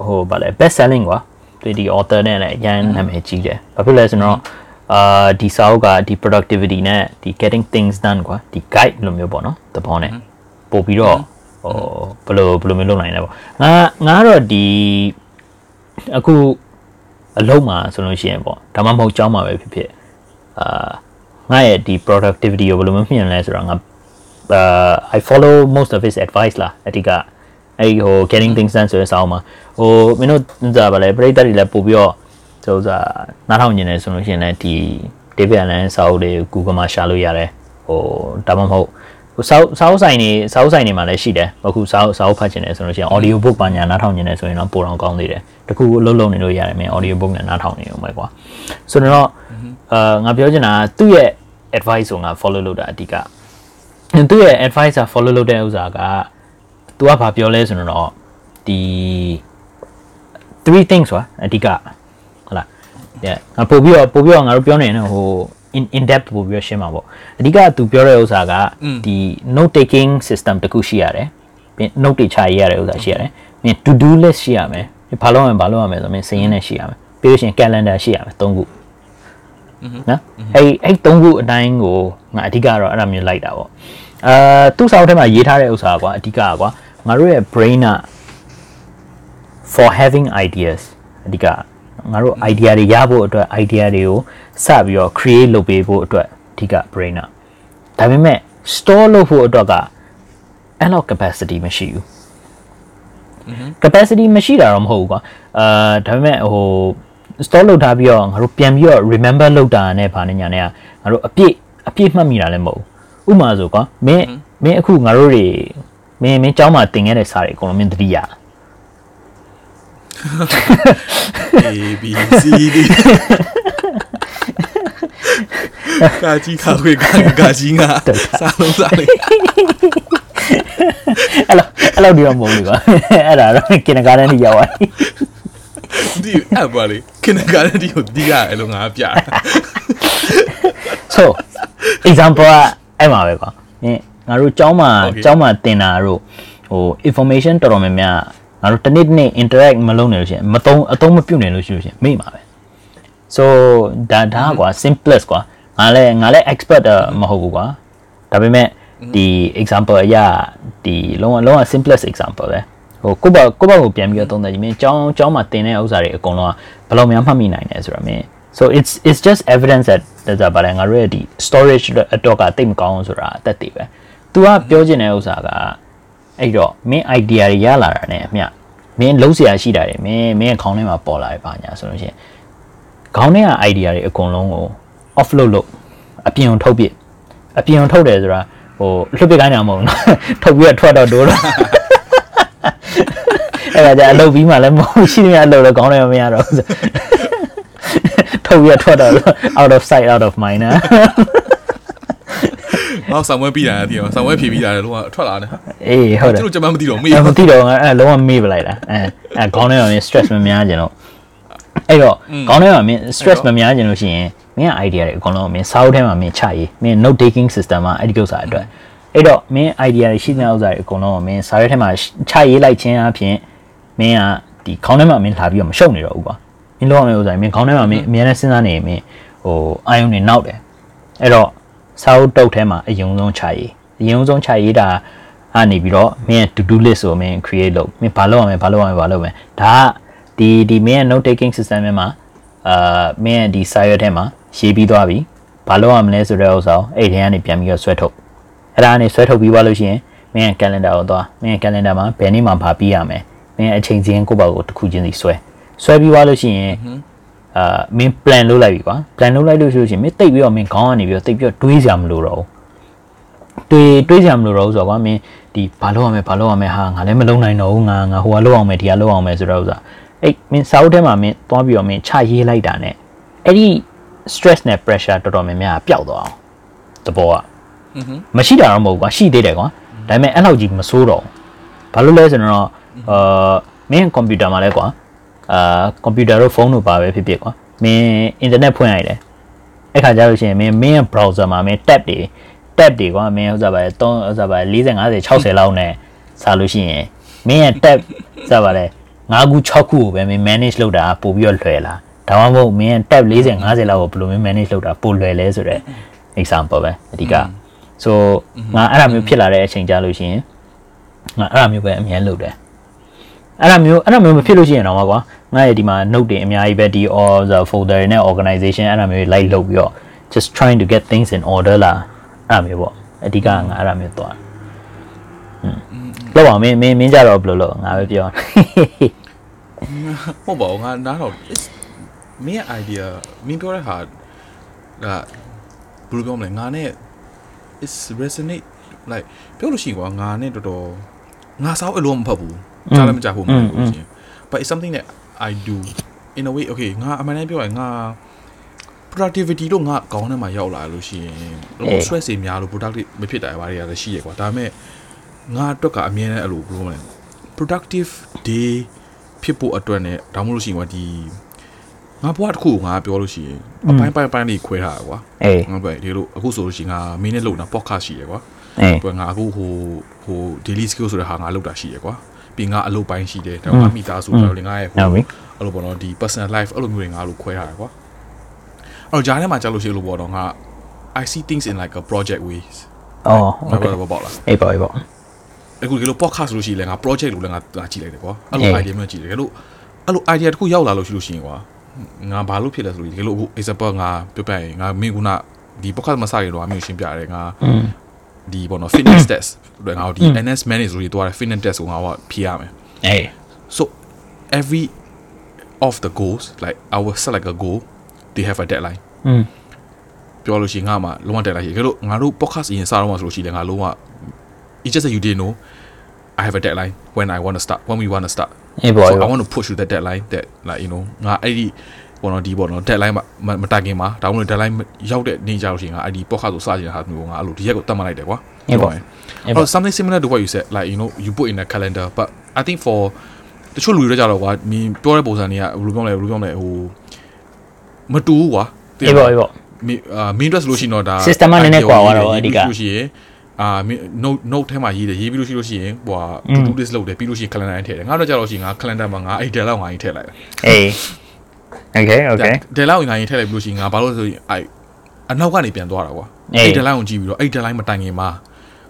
ဟိုဗာလဲ best selling ကွာသူဒီ author နဲ့လည်းအရင်နာမည်ကြီးတယ်ဘာဖြစ်လဲဆိုတော့အာဒီစာအုပ်ကဒီ productivity နဲ့ဒီ getting things done ကွာဒီ guide လိုမျိုးပေါ့နော်သဘောနဲ့ပို့ပြီးတော့ဟိုဘယ်လိုဘယ်လိုမျိုးလုပ်နိုင်လဲပေါ့ငါငါကတော့ဒီ အခုအလုံးမှာဆိုလို့ရှိရင်ပေါ့ဒါမှမဟုတ်ကြောင်းမှာပဲဖြစ်ဖြစ်အာငါရဲ့ဒီ productivity ကိုဘယ်လိုမျိုးမြင်လဲဆိုတော့ငါ uh I follow most of his advice လားအတိကအဲ့ဟို getting things done ဆိုတဲ့စာအုပ်မှာဟိုမင်းတို့ဇာပါလေပရိသတ်တွေလည်းပို့ပြီးတော့ဆိုဥစားနားထောင်နေတယ်ဆိုလို့ရှိရင်လည်းဒီ David Allen စာအုပ်တွေ Google မှာရှာလို့ရတယ်ဟိုဒါမှမဟုတ် ဟိုစာအုပ်စာအုပ်ဆိုင်နေစာအုပ်ဆိုင်နေမှာလည်းရှိတယ်အခုစာအုပ်စာအုပ်ဖတ်ချင်တယ်ဆိုလို့ရှိရင် audio book ပါညာနားထောင်နေတယ်ဆိုရင်တော့ပိုတော့ကောင်းသေးတယ်တခုအလုပ်လုပ်နေလို့ရတယ်မင်း audio book နဲ့နားထောင်နေအောင်ပဲကွာဆိုတော့အာငါပြောချင်တာကသူ့ရဲ့ advice ကိုငါ follow လုပ်တာအဓိကသူ့ရဲ့ advice က follow လုပ်တဲ့ဥစ္စာက तू ကဘာပြောလဲဆိုတော့ဒီ three things ဆိုတာအဓိကဟုတ်လားငါပို့ပြီးတော့ပို့ပြီးတော့ငါတို့ပြောနေတယ်ဟို in in depth ပို့ပြီးတော့ရှင်းမှာပေါ့အဓိက तू ပြောတဲ့ဥစ္စာကဒီ note taking system တခုရှိရတယ်ပြီး note တွေချရေးရတဲ့ဥစ္စာရှိရတယ်ပြီး to do list ရှိရမယ်ဘာလုပ်ရမလဲဘာလုပ်ရမလဲဆိုတော့မင်းစရင်းနဲ့ရှိရမယ်ပြီးလို့ရှိရင် calendar ရှိရမယ်၃ခုနော်အဲ့အဲ့၃ခုအတိုင်းကိုငါအဓိကတော့အဲ့ဒါမျိုးလိုက်တာပေါ့အာသူ့စာအုပ်ထဲမှာရေးထားတဲ့ဥစ္စာကွာအဓိကကွာငါတို့ရဲ့ brain က for having ideas အဓိက ငါတို့ idea တွေရဖို့အတွက် idea တွေကိုစပြီးတော့ create လုပ်ပေးဖို့အတွက်အဓိက brainer ဒါပေမဲ့ store လုပ်ဖို့အတွက်ကအဲ့လောက် capacity မရှိဘူး capacity မရှိတာတော့မဟုတ်ဘူးကွာအာဒါပေမဲ့ဟို store လုပ်ထားပြီးတော့ငါတို့ပြန်ပြီးတော့ remember လုပ်တာနဲ့ဗာနဲ့ညာနဲ့ငါတို့အပြည့်အပြည့်မှတ်မိတာလည်းမဟုတ်ဘူးဥပမာဆိုကွာမင်းမင်းအခုငါတို့တွေမင်းမင်းကျောင်းမှာတင်ခဲ့တဲ့စာတွေအကုန်လုံးမင်းသတိရတယ် A B C D ကာကြီးခါခွေကာကာကြီးငါစားလုံးစားလေအဲ့လိုအဲ့လိုဒီတော့မဟုတ်ဘူးကွာအဲ့ဒါတော့ကင်နဂါတန်းကြီးရောက်သွားပြီဒီအပါလေခဏကားတဲ့ဒီကိုဒီရအဲ့လိုငါပြတာ so example ကအဲ့မှာပဲကွာမင်းငါတို့ကျောင်းမှာကျောင်းမှာတင်တာတို့ဟို information တော်တော်များများ ငါတို့တစ်နေ့တစ်နေ့ interact မလုပ်နိုင်လို့ရှိရင်မသုံးအသုံးမပြုတ်နိုင်လို့ရှိလို့ရှိရင်မေ့မှာပဲ so ဒါဒါကွာ simplest ကွာငါလည်းငါလည်း expert မဟုတ်ဘူးကွာဒါပေမဲ့ဒီ example အရာဒီလုံးဝလုံးဝ simplest example ပဲဟိုကိုယ့်ဘာကိုယ့်ဘာကိုပြန်ပြီးတော့သုံးသပ်ကြည့်မင်းကျောင်းကျောင်းမှာသင်တဲ့ဥစ္စာတွေအကုန်လုံးကဘယ်လိုများမှတ်မိနိုင်လဲဆိုတော့မင်း so it's it's just evidence that ဒါပါလေငါတို့ရဲ့ဒီ storage အတွက်ကတိတ်မကောင်းဘူးဆိုတာအသက်တည်ပဲ तू ကပြောချင်တဲ့ဥစ္စာက အဲ့တော့မင်း idea တွေရလာတာ ਨੇ အမျှမင်းလုံးစရာရှိတာတွေမင်းမင်းခေါင်းထဲမှာပေါ်လာပြီပါညာဆိုလို့ရှိရင်ခေါင်းထဲက idea တွေအကုန်လုံးကို offload လုပ်အပြင်ထုတ်ပြအပြင်ထုတ်တယ်ဆိုတာဟိုလွှတ်ပစ်ခိုင်းတာမဟုတ်ဘူးနော်ထုတ်ပြီးတော့ထွက်တော့ဒိုးတော့အဲ့ဒါကြအလုပ်ပြီးမှလည်းမဟုတ်ရှိနေရအလုပ်လည်းခေါင်းထဲမှာမရတော့ဘူးထုတ်ပြီးတော့ထွက်တော့ out of sight out of mind နော် ငါဆောင်ဝဲပြီးတာတည်းဆောင်ဝဲဖြေပြီးတာလည်းလုံးဝထွက်လာတယ်ဟာအေးဟုတ်တယ်သူတို့ကျွန်မမသိတော့မေးအဲ့မသိတော့ငါအဲ့လုံးဝမေ့ပလိုက်တာအဲအဲခေါင်းထဲမှာမင်း stress မများကြတော့အဲ့တော့ခေါင်းထဲမှာမင်း stress မများကြလို့ရှိရင်မင်းက idea တွေအကုန်လုံးမင်းစာအုပ်ထဲမှာမင်းချရေးမင်း note taking system မှာအဲ့ဒီကိစ္စအတွက်အဲ့တော့မင်း idea တွေရှိတဲ့ဥစ္စာတွေအကုန်လုံးကိုမင်းစာရဲထဲမှာချရေးလိုက်ခြင်းအပြင်မင်းကဒီခေါင်းထဲမှာမင်းလာပြီးတော့မရှုပ်နေတော့ဘူးကွာမင်းလုံးဝမင်းဥစ္စာမင်းခေါင်းထဲမှာမင်းအများနဲ့စဉ်းစားနေရင်မင်းဟိုအာယုံတွေနောက်တယ်အဲ့တော့ စာအုပ်တုပ်ထဲမှာအယုံဆုံးချရေးအယုံဆုံးချရေးတာအနေပြီးတော့မင်း to do list ကိုမင်း create လုပ်မင်းဘာလုပ်ရမလဲဘာလုပ်ရမလဲဘာလုပ်ရမလဲဒါကဒီဒီမင်းရဲ့ note taking system ထဲမှာအာမင်းရဲ့ဒီစာရွက်ထဲမှာရေးပြီးသွားပြီဘာလုပ်ရမလဲဆိုတဲ့ဥစ္စာကိုအဲ့ဒီကနေပြန်ပြီးတော့ဆွဲထုတ်အဲ့ဒါကနေဆွဲထုတ်ပြီးသွားလို့ရှိရင်မင်းရဲ့ calendar ကိုသွားမင်းရဲ့ calendar မှာဘယ်နေ့မှဘာပြီးရမယ်မင်းရဲ့အချိန်စင်းကိုယ့်ဘာကိုတစ်ခုချင်းစီဆွဲဆွဲပြီးသွားလို့ရှိရင် အာမင်း plan လုပ်လိုက်ပြီကွာ plan လုပ်လိုက်လို့ရှိလို့ရှိရင်မင်းတိတ်ပြီးတော့မင်းခေါင်းကနေပြီးတော့တိတ်ပြီးတော့တွေးစရာမလိုတော့ဘူးတွေးတွေးစရာမလိုတော့ဘူးဆိုတော့ကွာမင်းဒီဘာလုပ်ရမလဲဘာလုပ်ရမလဲဟာငါလည်းမလုပ်နိုင်တော့ဘူးငါငါဟိုကလုပ်အောင်မယ်ဒီကလုပ်အောင်မယ်ဆိုတော့ဥစားအဲ့မင်းစာအုပ်ထဲမှာမင်းသွားပြီးတော့မင်းချရေးလိုက်တာ ਨੇ အဲ့ဒီ stress နဲ့ pressure တော်တော်များများပျောက်သွားအောင်တဘောကမရှိတာတော့မဟုတ်ကွာရှိသေးတယ်ကွာဒါပေမဲ့အဲ့လောက်ကြီးမဆိုးတော့ဘာလို့လဲဆိုတော့အာမင်းကွန်ပျူတာမှာလဲကွာ အာကွန်ပျူတာတို့ဖုန်းတို့ပါပဲဖြစ်ဖြစ်ကွာမင်းအင်တာနက်ဖွင့်လိုက်တယ်အဲ့ခါကျလို့ရှိရင်မင်းမင်းရဲ့ browser မှာမင်း tab တွေ tab တွေကွာမင်းဥစားပါလေ3ဥစားပါလေ40 50 60လောက်နဲ့စာလို့ရှိရင်မင်းရဲ့ tab စပါလေ5ခု6ခုကိုပဲမင်း manage လုပ်တာပို့ပြီးတော့လွယ်လားဒါမှမဟုတ်မင်း tab 40 50လောက်ကိုဘယ်လိုမျိုး manage လုပ်တာပိုလွယ်လဲဆိုတော့ example ပဲအဓိက so ငါအဲ့ဒါမျိုးဖြစ်လာတဲ့အချိန်ကြာလို့ရှိရင်ငါအဲ့ဒါမျိုးပဲအများလုပ်တယ်အဲ့ဒါမျိုးအဲ့ဒါမျိုးမဖြစ်လို့ရှိရင်တော့ကွာ ငါရဲ့ဒီမှာ note တွေအများကြီးပဲဒီ all the folder နဲ့ organization အဲ့ဒါမျိုး like လုပ်ပြီးတော့ just trying to get things in order လာအဲ့ဒါမျိုးပေါ့အဓိကငါအဲ့ဒါမျိုးသွားလောက်ပါမင်းမင်းမင်းကြတော့ဘယ်လိုလုပ်ငါပဲပြောဟုတ်ပါဘူးငါနားတော့ is မင်းရဲ့ idea မင်းပြောတဲ့ဟာကဘယ်လိုပြောမလဲငါနဲ့ is resonate like ပြောလို့ရှိရင်ကွာငါနဲ့တော်တော်ငါစားအလုံးမဖတ်ဘူးကြားလည်းမကြားဘူးမဟုတ်ဘူးရှင် but it's something that I do in a way okay ငါအမှန်တမ်းပြောရင်ငါ productivity လို့ငါကောင်းထဲမှာရောက်လာလို့ရှိရင်လို့ stress တွေများလို့ productive မဖြစ်တာဘာတွေရတယ်ရှိရကွာဒါပေမဲ့ငါအတွက်ကအမြဲတမ်းအဲ့လိုဘယ်လိုမလဲ productive day ဖြစ်ဖို့အတွက်နဲ့ဒါမှမဟုတ်လို့ရှိရင်ကွာဒီငါဘွားတစ်ခုကိုငါပြောလို့ရှိရင်အပိုင်းပိုင်းပိုင်းလေးခွဲထားတာကွာအေးငါပဲဒီလိုအခုဆိုလို့ရှိရင်ငါမင်းနဲ့လုပ်တာ podcast ရှိရကွာအေးပြီးငါအခုဟိုဟို daily skill ဆိုတဲ့ဟာငါလုပ်တာရှိရကွာ ပြီးငါအလုပ်ပိုင်းရှိတယ်ဒါမှမိသားစုတော့လေငါရဲ့ဟိုဟုတ်ပြီအဲ့လိုပေါ့နော်ဒီ personal life အဲ့လိုမျိုးတွေငါလို့ခွဲထားတာကွာအဲ့တော့ဂျားထဲမှာကြာလို့ရှိလို့ပေါ့တော့ငါ I see things in like a project ways အော်ငါ okay ပြောတော့ပေါ့လားအေးပါအေးပါအခုဒီလို podcast လို့ရှိရင်လည်းငါ project လို့လည်းငါငါကြည့်လိုက်တယ်ကွာအဲ့လိုအေး idea မျိုးကြည့်တယ်အဲ့လိုအဲ့လို idea တစ်ခုရောက်လာလို့ရှိလို့ရှိရင်ကွာငါဘာလို့ဖြစ်လဲဆိုလို့ဒီလိုအခု example ငါပြောပြရင်ငါမင်းကဒီ podcast မစရတော့အမျိုးရှင်းပြရတယ်ငါอืม ဒီပေါ့နော် fitness test တွေငါတို့ဒီ NS manage လို့ရတော့ fitness test ကိုငါကဖြေရမယ် အေး so every of the goals like I will set like a goal they have a deadline อืม ပြောလို့ရှိရင်ငါမှလုံးဝ deadline ရှိတယ်ငါတို့ podcast အရင်စတော့မှဆိုလို့ရှိရင်ငါလုံးဝ it's just that you didn't know I have a deadline when I want to start when we want to start အေးပါ so အေး I ပါ want to push to that deadline that like you know ငါအဲ့ဒီ ဘောနော်ဒီဘောနော် deadline မမတိုင်ခင်မှာဒါမှမဟုတ် deadline ရောက်တဲ့နေ့ကြလို့ရှိရင်ငါအဲ့ဒီ podcast ကိုစကြင်တာမျိုးငါအဲ့လိုဒီရက်ကိုတတ်မှတ်လိုက်တယ်ကွာအေးပါရင် Oh, something similar to what you said like you know you put in a calendar but I think for တချို့လူတွေကြတော့ကွာမင်းပြောတဲ့ပုံစံတွေကဘယ်လိုပြောမလဲဘယ်လိုပြောမလဲဟိုမတူဘူးကွာအေးပါအေးပါမင်းအာမင်းအတွက်ဆိုလို့ရှိရင်တော့ဒါ System ကနည်းနည်းကွာသွားတာပေါ့အဓိကရေးပြီးလို့ရှိရင်အာမင်း note note ထဲမှာရေးတယ်ရေးပြီးလို့ရှိလို့ရှိရင်ဟိုဟာ to do list လုပ်တယ်ပြီးလို့ရှိရင် calendar ထဲထည့်တယ်ငါတော့ကြတော့ရှိရင်ငါ calendar မှာငါအဲ့ deadline ကိုငါရေးထည့်လိုက်တယ်အေး okay okay deadline ကိုငါရေးထည့်လိုက်ပြီးလို့ရှိရင်ငါဘာလို့လဲဆိုရင်အဲ့အနောက်ကနေပြန်သွားတာကွာအေးအဲ့ deadline ကိုကြည့်ပြီးတော့အဲ့ deadline မတိုင်ခင်မှာ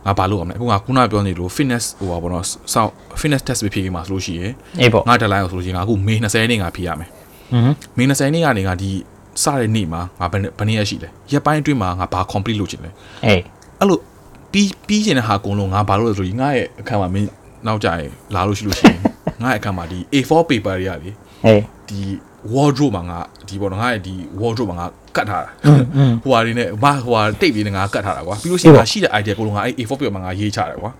ငါဘာလုပ်ရမလဲအခုငါခုနပြောနေလို့ fitness ဟိုပါဘောနော်စောင့် fitness test ပဲဖြေခဲ့မှာဆိုလို့ရှိရင်အေးပါငါ deadline ကိုဆိုလို့ရှိရင်ငါအခုမေ20ရက်နေ့ငါဖြေရမယ်อืมမေ20ရက်နေ့ကနေငါဒီစတဲ့နေ့မှာငါဘယ်နှစ်ဘယ်နှစ်ရက်ရှိလဲရက်ပိုင်းအတွင်းမှာငါဘာ complete လုပ်ချင်လဲအေးအဲ့လိုပြီးပြီးချင်တဲ့ဟာအကုန်လုံးငါဘာလို့လဲဆိုရင်ငါရဲ့အခန်းမှာမင်းနောက်ကြရင်လာလို့ရှိလို့ရှိရင်ငါရဲ့အခန်းမှာဒီ A4 paper တွေကလေ ဟေးဒီ wardrobe မှာငါဒီပေါ့ငါရဲ့ဒီ wardrobe မှာငါကတ်ထားတာဟိုဟာတွေနဲ့မဟိုဟာတိတ်ပြီးငါကတ်ထားတာကွာပြီးလို့ရှိရင်ငါရှိတဲ့ idea ကိုလုံးငါအဲ့ A4 ပြောမှာငါရေးချတယ်ကွာ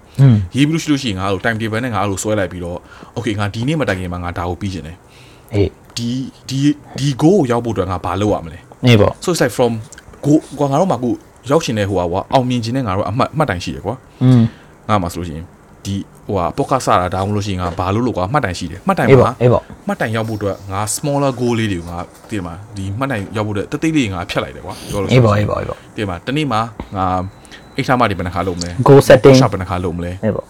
ရေးပြီးလို့ရှိလို့ရှိရင်ငါအဲ့လို time table နဲ့ငါအဲ့လိုဆွဲလိုက်ပြီးတော့ okay ငါဒီနေ့မတိုင်ခင်မှာငါဒါကိုပြီးရှင်တယ်အေးဒီဒီဒီ goal ကိုရောက်ဖို့အတွက်ငါဘာလုပ်ရမလဲအေးပေါ့ so it's like from go ကွာငါတို့မှာကိုရောက်ရှင်တဲ့ဟိုဟာကွာအောင်မြင်ခြင်းနဲ့ငါတို့အမှတ်အမှတ်တိုင်ရှိရကွာอืมငါမှာဆိုလို့ရှိရင်ဒီ ဟိုဟာ podcast စတာဒါမှမဟုတ်လို့ရှိရင်ငါဘာလို့လို့ကွာမှတ်တိုင်ရှိတယ်မှတ်တိုင်အေးပါမှာအေးပါမှတ်တိုင်ရောက်ဖို့အတွက်ငါ smaller goal လေးတွေကိုငါတည်မှာဒီမှတ်တိုင်ရောက်ဖို့အတွက်တသိလေးငါဖြတ်လိုက်တယ်ကွာပြောလို့အေးပါအေးပါအေးပါတည်မှာတနေ့မှာငါအိတ်ထားမှဒီဘယ်နှခါလုပ်မလဲ goal setting shop ဘယ်နှခါလုပ်မလဲအေးပါ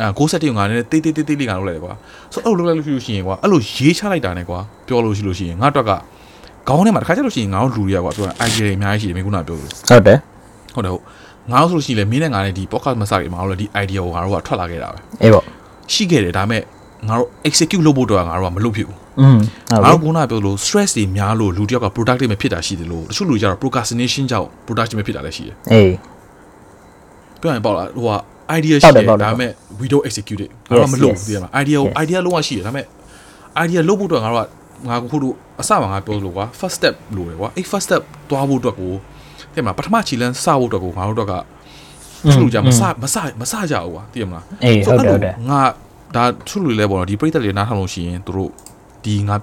အဲ goal setting ကိုငါလည်းတိတ်တိတ်တိတ်တိတ်လေးငါလုပ်လိုက်တယ်ကွာဆိုအဲ့လိုလုပ်လိုက်လို့ရှိလို့ရှိရင်ကွာအဲ့လိုရေးချလိုက်တာနဲ့ကွာပြောလို့ရှိလို့ရှိရင်ငါအတွက်ကခေါင်းထဲမှာတစ်ခါကျလို့ရှိရင်ငါတို့လူတွေကကွာပြောရင် idea တွေအများကြီးရှိတယ်မင်းခုနပြောလို့ဟုတ်တယ်ဟုတ်တယ်ဟုတ် ငါတို့ဆိုလို့ရှိရင်လည်းမင်းနဲ့ငါနဲ့ဒီ podcast မစခင်မှာတော့ဒီ idea ကိုငါတို့ကထွက်လာခဲ့တာပဲအေးပါရှိခဲ့တယ်ဒါပေမဲ့ငါတို့ execute လုပ်ဖို့တော့ငါတို့ကမလုပ်ဖြစ်ဘူးอืมဟုတ်ငါပြီတို့ကပြောလို့ stress တွေများလို့လူတစ်ယောက်က productive မဖြစ်တာရှိတယ်လို့တချို့လူတွေကျတော့ procrastination ကြောင့် productive မဖြစ်တာလည်းရှိတယ်အေးပြောရင်ပေါ့လားဟိုက idea ဟုတ်ရှိတတယ်ယ်ပေါ့တယ်ဒါပေမဲ့ we don't execute it ငါတို့ကမလုပ် Yes, ဘူးသိရမလား idea ကို Yes. idea လုံးဝရှိတယ်ဒါပေမဲ့ idea လုပ်ဖို့တော့ငါတို့ကငါကခုတို့အစမှာငါပြောလို့ကွာ first step လို့တယ်ကွာအဲ့ first step သွားဖို့အတွက်ကို တဲ့မှာပထမခြေလန်းစဖို့တော့ကိုငါတို့တော့ကသူ့လူကြမစမစမစကြဘူးကွာသိရမလားအေးဟုတ်တယ်ဟုတ်တယ်ငါဒါသူ့လူလဲပေါ့နော်ဒီပြိတ္တလေးနားထောင်လို့ရှိရင်တို့ဒီငါ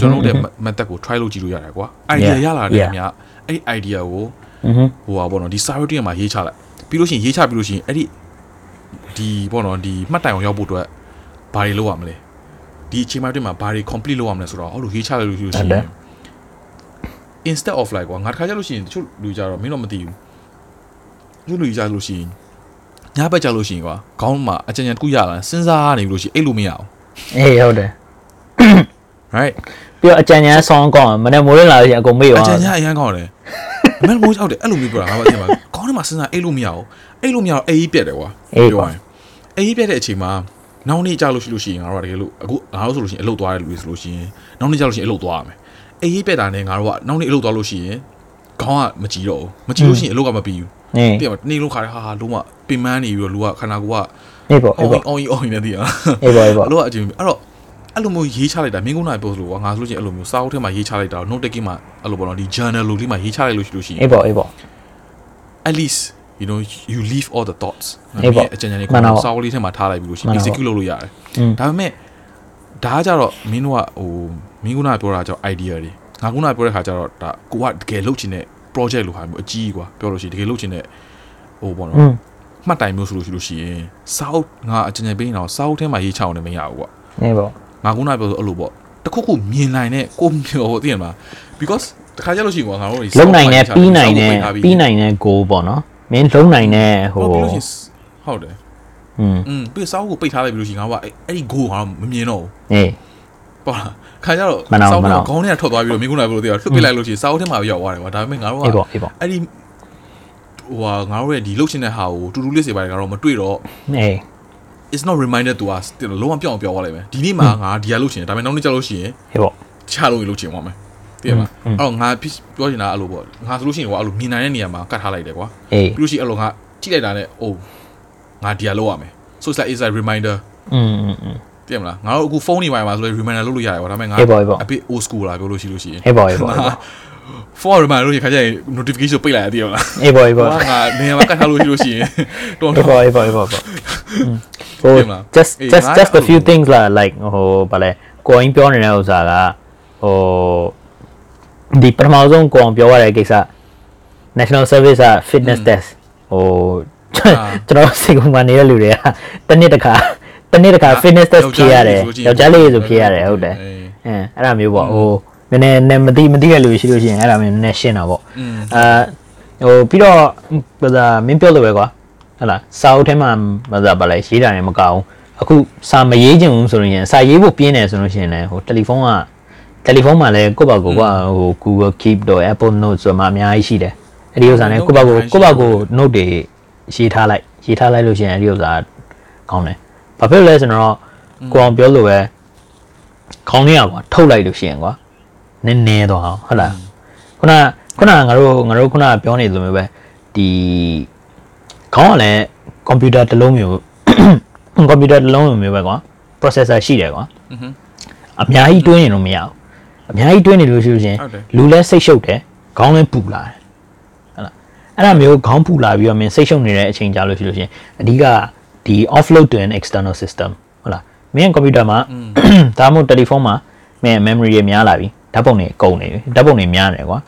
ကျွန်တော်တို့တဲ့ method ကို try လုပ်ကြည့်လို့ရတယ်ကွာ idea ရလာတယ်အများအဲ့ idea ကိုဟိုပါပေါ့နော်ဒီ priority မှာရေးချလိုက်ပြီးလို့ရှိရင်ရေးချပြီးလို့ရှိရင်အဲ့ဒီဒီပေါ့နော်ဒီမှတ်တိုင်အောင်ရောက်ဖို့အတွက်ဘာတွေလုပ်ရမလဲဒီအချိန်မှတွင်မှာဘာတွေ complete လုပ်ရမလဲဆိုတော့ဟောလို့ရေးချလိုက်လို့ရှိလို့ရှိရင် instead of like ကွာငါတစ်ခါကြလို့ရှိရင်တချို့လူကြတော့မင်းတော့မသိဘူးတချို့လူကြလို့ရှိရင်ညဘက်ကြလို့ရှိရင်ကွာခေါင်းမှာအကြံဉာဏ်တစ်ခုရလာစဉ်းစားနေပြီလို့ရှိရင်အဲ့လိုမရအောင်အေးဟုတ်တယ် right ပြီးတော့အကြံဉာဏ်ဆောင်းကောင်းမနေ့မိုးရလာလို့ရှိရင်အကုန်မေ့အသွားကြံညာအရန်ကောင်းတယ်အမေမိုးကြောက်တယ်အဲ့လိုမျိုးပြောတာငါဘာသိမှာခေါင်းထဲမှာစဉ်းစားအိတ်လို့မရဘူးအိတ်လို့မရတော့အေးပြက်တယ်ကွာရင်အေးပြက်တဲ့အချိန်မှာနောက်နေ့ကြာလို့ရှိလို့ရှိရင်ငါတို့ကတကယ်လို့အခုငါတို့ဆိုလို့ရှိရင်အလုပ်သွားရလူတွေဆိုလို့ရှိရင်နောက်နေ့ကြာလို့ရှိရင်အလုပ်သွားရမယ် အေးပြက်တာနဲ့ငါတို့ကနောက်နေ့အလုပ်သွားလို့ရှိရင်ခေါင်းကမကြည့်တော့ဘူးမကြည့်လို့ရှိရင်အလုပ်ကမပြီးဘူးနေပြမနေလုံးခါတယ်ဟာဟာလုံးဝပင်မန်းနေပြီးတော့လူကခန္ဓာကိုယ်ကနေပေါ့အောအေးင်ပေါ့အောင်အောင်နေတည်လားအေးပေါ့အေးပေါ့အလို့အချင်းအဲ့တော့အဲ့လိုမျိုးရေးချလိုက်တာမင်းကုန်းနိုင်ပို့လို့ကွာငါဆိုလို့ချင်းအဲ့လိုမျိုးစာအုပ်ထဲမှာရေးချလိုက်တာ note taking မှာအဲ့လိုပေါ့နော်ဒီ journal လိုလေးမှာရေးချလိုက်လို့ရှိလို့ရှိရင်အေးပေါ့အေးပေါ့ at least you know you leave all the thoughts အေးပေါ့အကြံဉာဏ်လေးမှန်တာပေါ့စာအုပ်လေးထဲမှာထားလိုက်ပြီးလို့ရှိမှရင်န်တာပေါ့ execute လုပ်လို့ရတယ်อืมဒါပေမဲ့ ဒါကကြတော့မင်းတို့ကဟိုမင်းကုန်းနိုင်ပြောတာကြောင့် idea တွေငါကုန်းနိုင်ပြောတဲ့ခါကျတော့ဒါကိုကတကယ်လုပ်ချင်တဲ့ project လိုဟာမျိုးအကြီးကွာပြောလို့ရှိရင်တကယ်လုပ်ချင်တဲ့ဟိုပေါ့နော်อืมမှတ်တိုင်မျိုးဆိုလို့ရှိလို့ရှိရင်စာအုပ်ငါအကြံဉာဏ်ပေးနေတော့စာအုပ်ထဲမှာရေးချအောင်လည်းမရဘူးကွာနေပေါ့ငါခုနပြောဆိုအဲ့လိုပေါ့တခုခုမြင်နိုင်တဲ့ကိုမျိုးဟိုသိရမှာ because တခါကြလို့ရှိရင်ကွာငါတို့လုံနိုင်တဲ့ပြီးနိုင်တဲ့ပြီးနိုင်တဲ့ goal ပေါ့နော်မင်းလုံနိုင်တဲ့ဟိုဟိုပြီးလို့ရှိရင်ဟုတ်တယ် อืม อืมပြီးစောက်ကိုပိတ်ထားလိုက်ပြီးလို့ရှိရင်ငါကအဲ့အဲ့ဒီ goal ငါတော့မမြင်တော့ဘူး အေး ပေါ့လားခါကြတော့ မှန်တော့ စောက် မှန်တော့ ကခေါင်းထဲကထွက်သွားပြီးတော့မင်းခုနကပြောလို့သိရလွှတ်ပစ်လိုက်လို့ရှိရင်စောက်ထဲမှာရောက်သွားတယ်ကွာဒါပေမဲ့ငါတို့က အေးပေါ့အေးပေါ့ အဲ့ဒီဟိုဟာငါတို့ရဲ့ဒီလှုပ်ရှင်တဲ့ဟာကိုတူတူလေးစေပါတယ်ငါတို့မတွေ့တော့ အေး it's not reminded to us တဲ့လုံးဝပြောင်းအောင်ပြောသွားလိုက်မယ်ဒီနေ့မှာငါဒီဟာလှုပ်ရှင်တယ်ဒါပေမဲ့နောက်နေ့ကျလို့ရှိရင် အေးပေါ့ ချလို့ရလို့ချင်သွားမယ်သိရမလား อืม အဲ့တော့ငါပြောချင်တာအဲ့လိုပေါ့ငါဆိုလို့ရှိရင်ကွာအဲ့လိုမြင်နိုင်တဲ့နေရာမှာကတ်ထားလိုက်တယ်ကွာ အေး ပြီးလို့ရှိရင်အဲ့လိုငါကြည့်လိုက်တာနဲ့အိုး ငါဒီဟာလောက်ရမယ် so it's like it's a reminder อืมอืมอืม သိရမလားငါတို့အခုဖုန်းနေပါမှာဆိုရင် reminder လုပ်လို့ရတယ်ကွာဒါပေမဲ့ငါ အေးပေါ့အေးပေါ့ အပစ် old school လာပြောလို့ရှိလို့ရှိရင် အေးပေါ့အေးပေါ့အေးပေါ့ ဖုန်း reminder လို့ရခါကျရင် notification ပိတ်လိုက်ရသေးရမလား အေးပေါ့အေးပေါ့ ဟိုကငါနေရာမှာကတ်ထားလို့ရှိလို့ရှိရင်တော် အေး တော် ပေါ့အေးပေါ့အေးပေါ့ပေါ့อืมဟို ပြင်မလား just အေး just ငါ just a အဲ့လို few things လာ like ဟိုဗာလဲကိုရင်ပြောနေတဲ့ဥစ္စာကဟိုဒီပထမဆုံးကိုအောင်ပြောရတဲ့ကိစ္စ national service က fitness test ဟို ကျွန်တော်စိတ်ကူမှနေတဲ့လူတွေကတစ်နှစ်တစ်ခါတစ်နှစ်တစ်ခါ fitness test ဖြေရတယ်ယောက်ျားလေးဆိုဖြေရတယ်ဟုတ်တယ်အဲအဲ့ဒါမျိုးပေါ့ဟိုနည်းနည်းနည်းမသိမသိတဲ့လူရှိလို့ရှိရင်အဲ့ဒါမျိုးနည်းနည်းရှင်းတာပေါ့อืมအာဟိုပြီးတော့ဘာသာမင်းပြောလို့ပဲကွာဟုတ်လားစာအုပ်ထဲမှာဘာသာဘာလဲရေးတာလည်းမကောင်းအခုစာမရေးချင်ဘူးဆိုလို့ရှိရင်စာရေးဖို့ပြင်းတယ်ဆိုလို့ရှိရင်လည်းဟိုတယ်လီဖုန်းကတယ်လီဖုန်းမှာလည်းကိုယ့်ဘာကိုယ်ကဟို Google Keep တော့ Apple Notes ဆိုမှအများကြီးရှိတယ်အဲ့ဒီဥစ္စာနဲ့ကိုယ့်ဘာကိုယ်ကိုယ့်ဘာကိုယ် note တွေ ရေးထားလိုက်ရေးထားလိုက်လို့ရှိရင်အဲ့ဒီဥစ္စာကောင်းတယ်ဘာဖြစ်လဲဆိုတော့ကိုအောင်ပြောလို့ပဲခေါင်းထဲကွာထုတ်လိုက်လို့ရှိရင်ကွာနည်းနည်းတော့ဟုတ်လားခုနခုနငါတို့ငါတို့ခုနပြောနေလိုမျိုးပဲဒီခေါင်းကလည်းကွန်ပျူတာတစ်လုံးမျိုးကွန်ပျူတာတစ်လုံးမျိုးပဲကွာ processor ရှိတယ်ကွာအများကြီးတွင်းရင်တော့မရဘူးအများကြီးတွင်းနေလို့ရှိလို့ရှင်လူလဲစိတ်ရှုပ်တယ်ခေါင်းလဲပူလာတယ် အဲ့ဒါမျိုးခေါင်းပူလာပြီးတော့မင်းစိတ်ရှုပ်နေတဲ့အချိန်ကြာလို့ရှိလို့ရှရင်အဓိကဒီ offload to an external system ဟုတ်လားမင်းကွန်ပျူတာမှာဒါမှမဟုတ်တယ်လီဖုန်းမှာမင်း memory ရများလာပြီဓာတ်ပုံတွေကုန်နေပြီဓာတ်ပုံတွေများနေတယ်ကွာ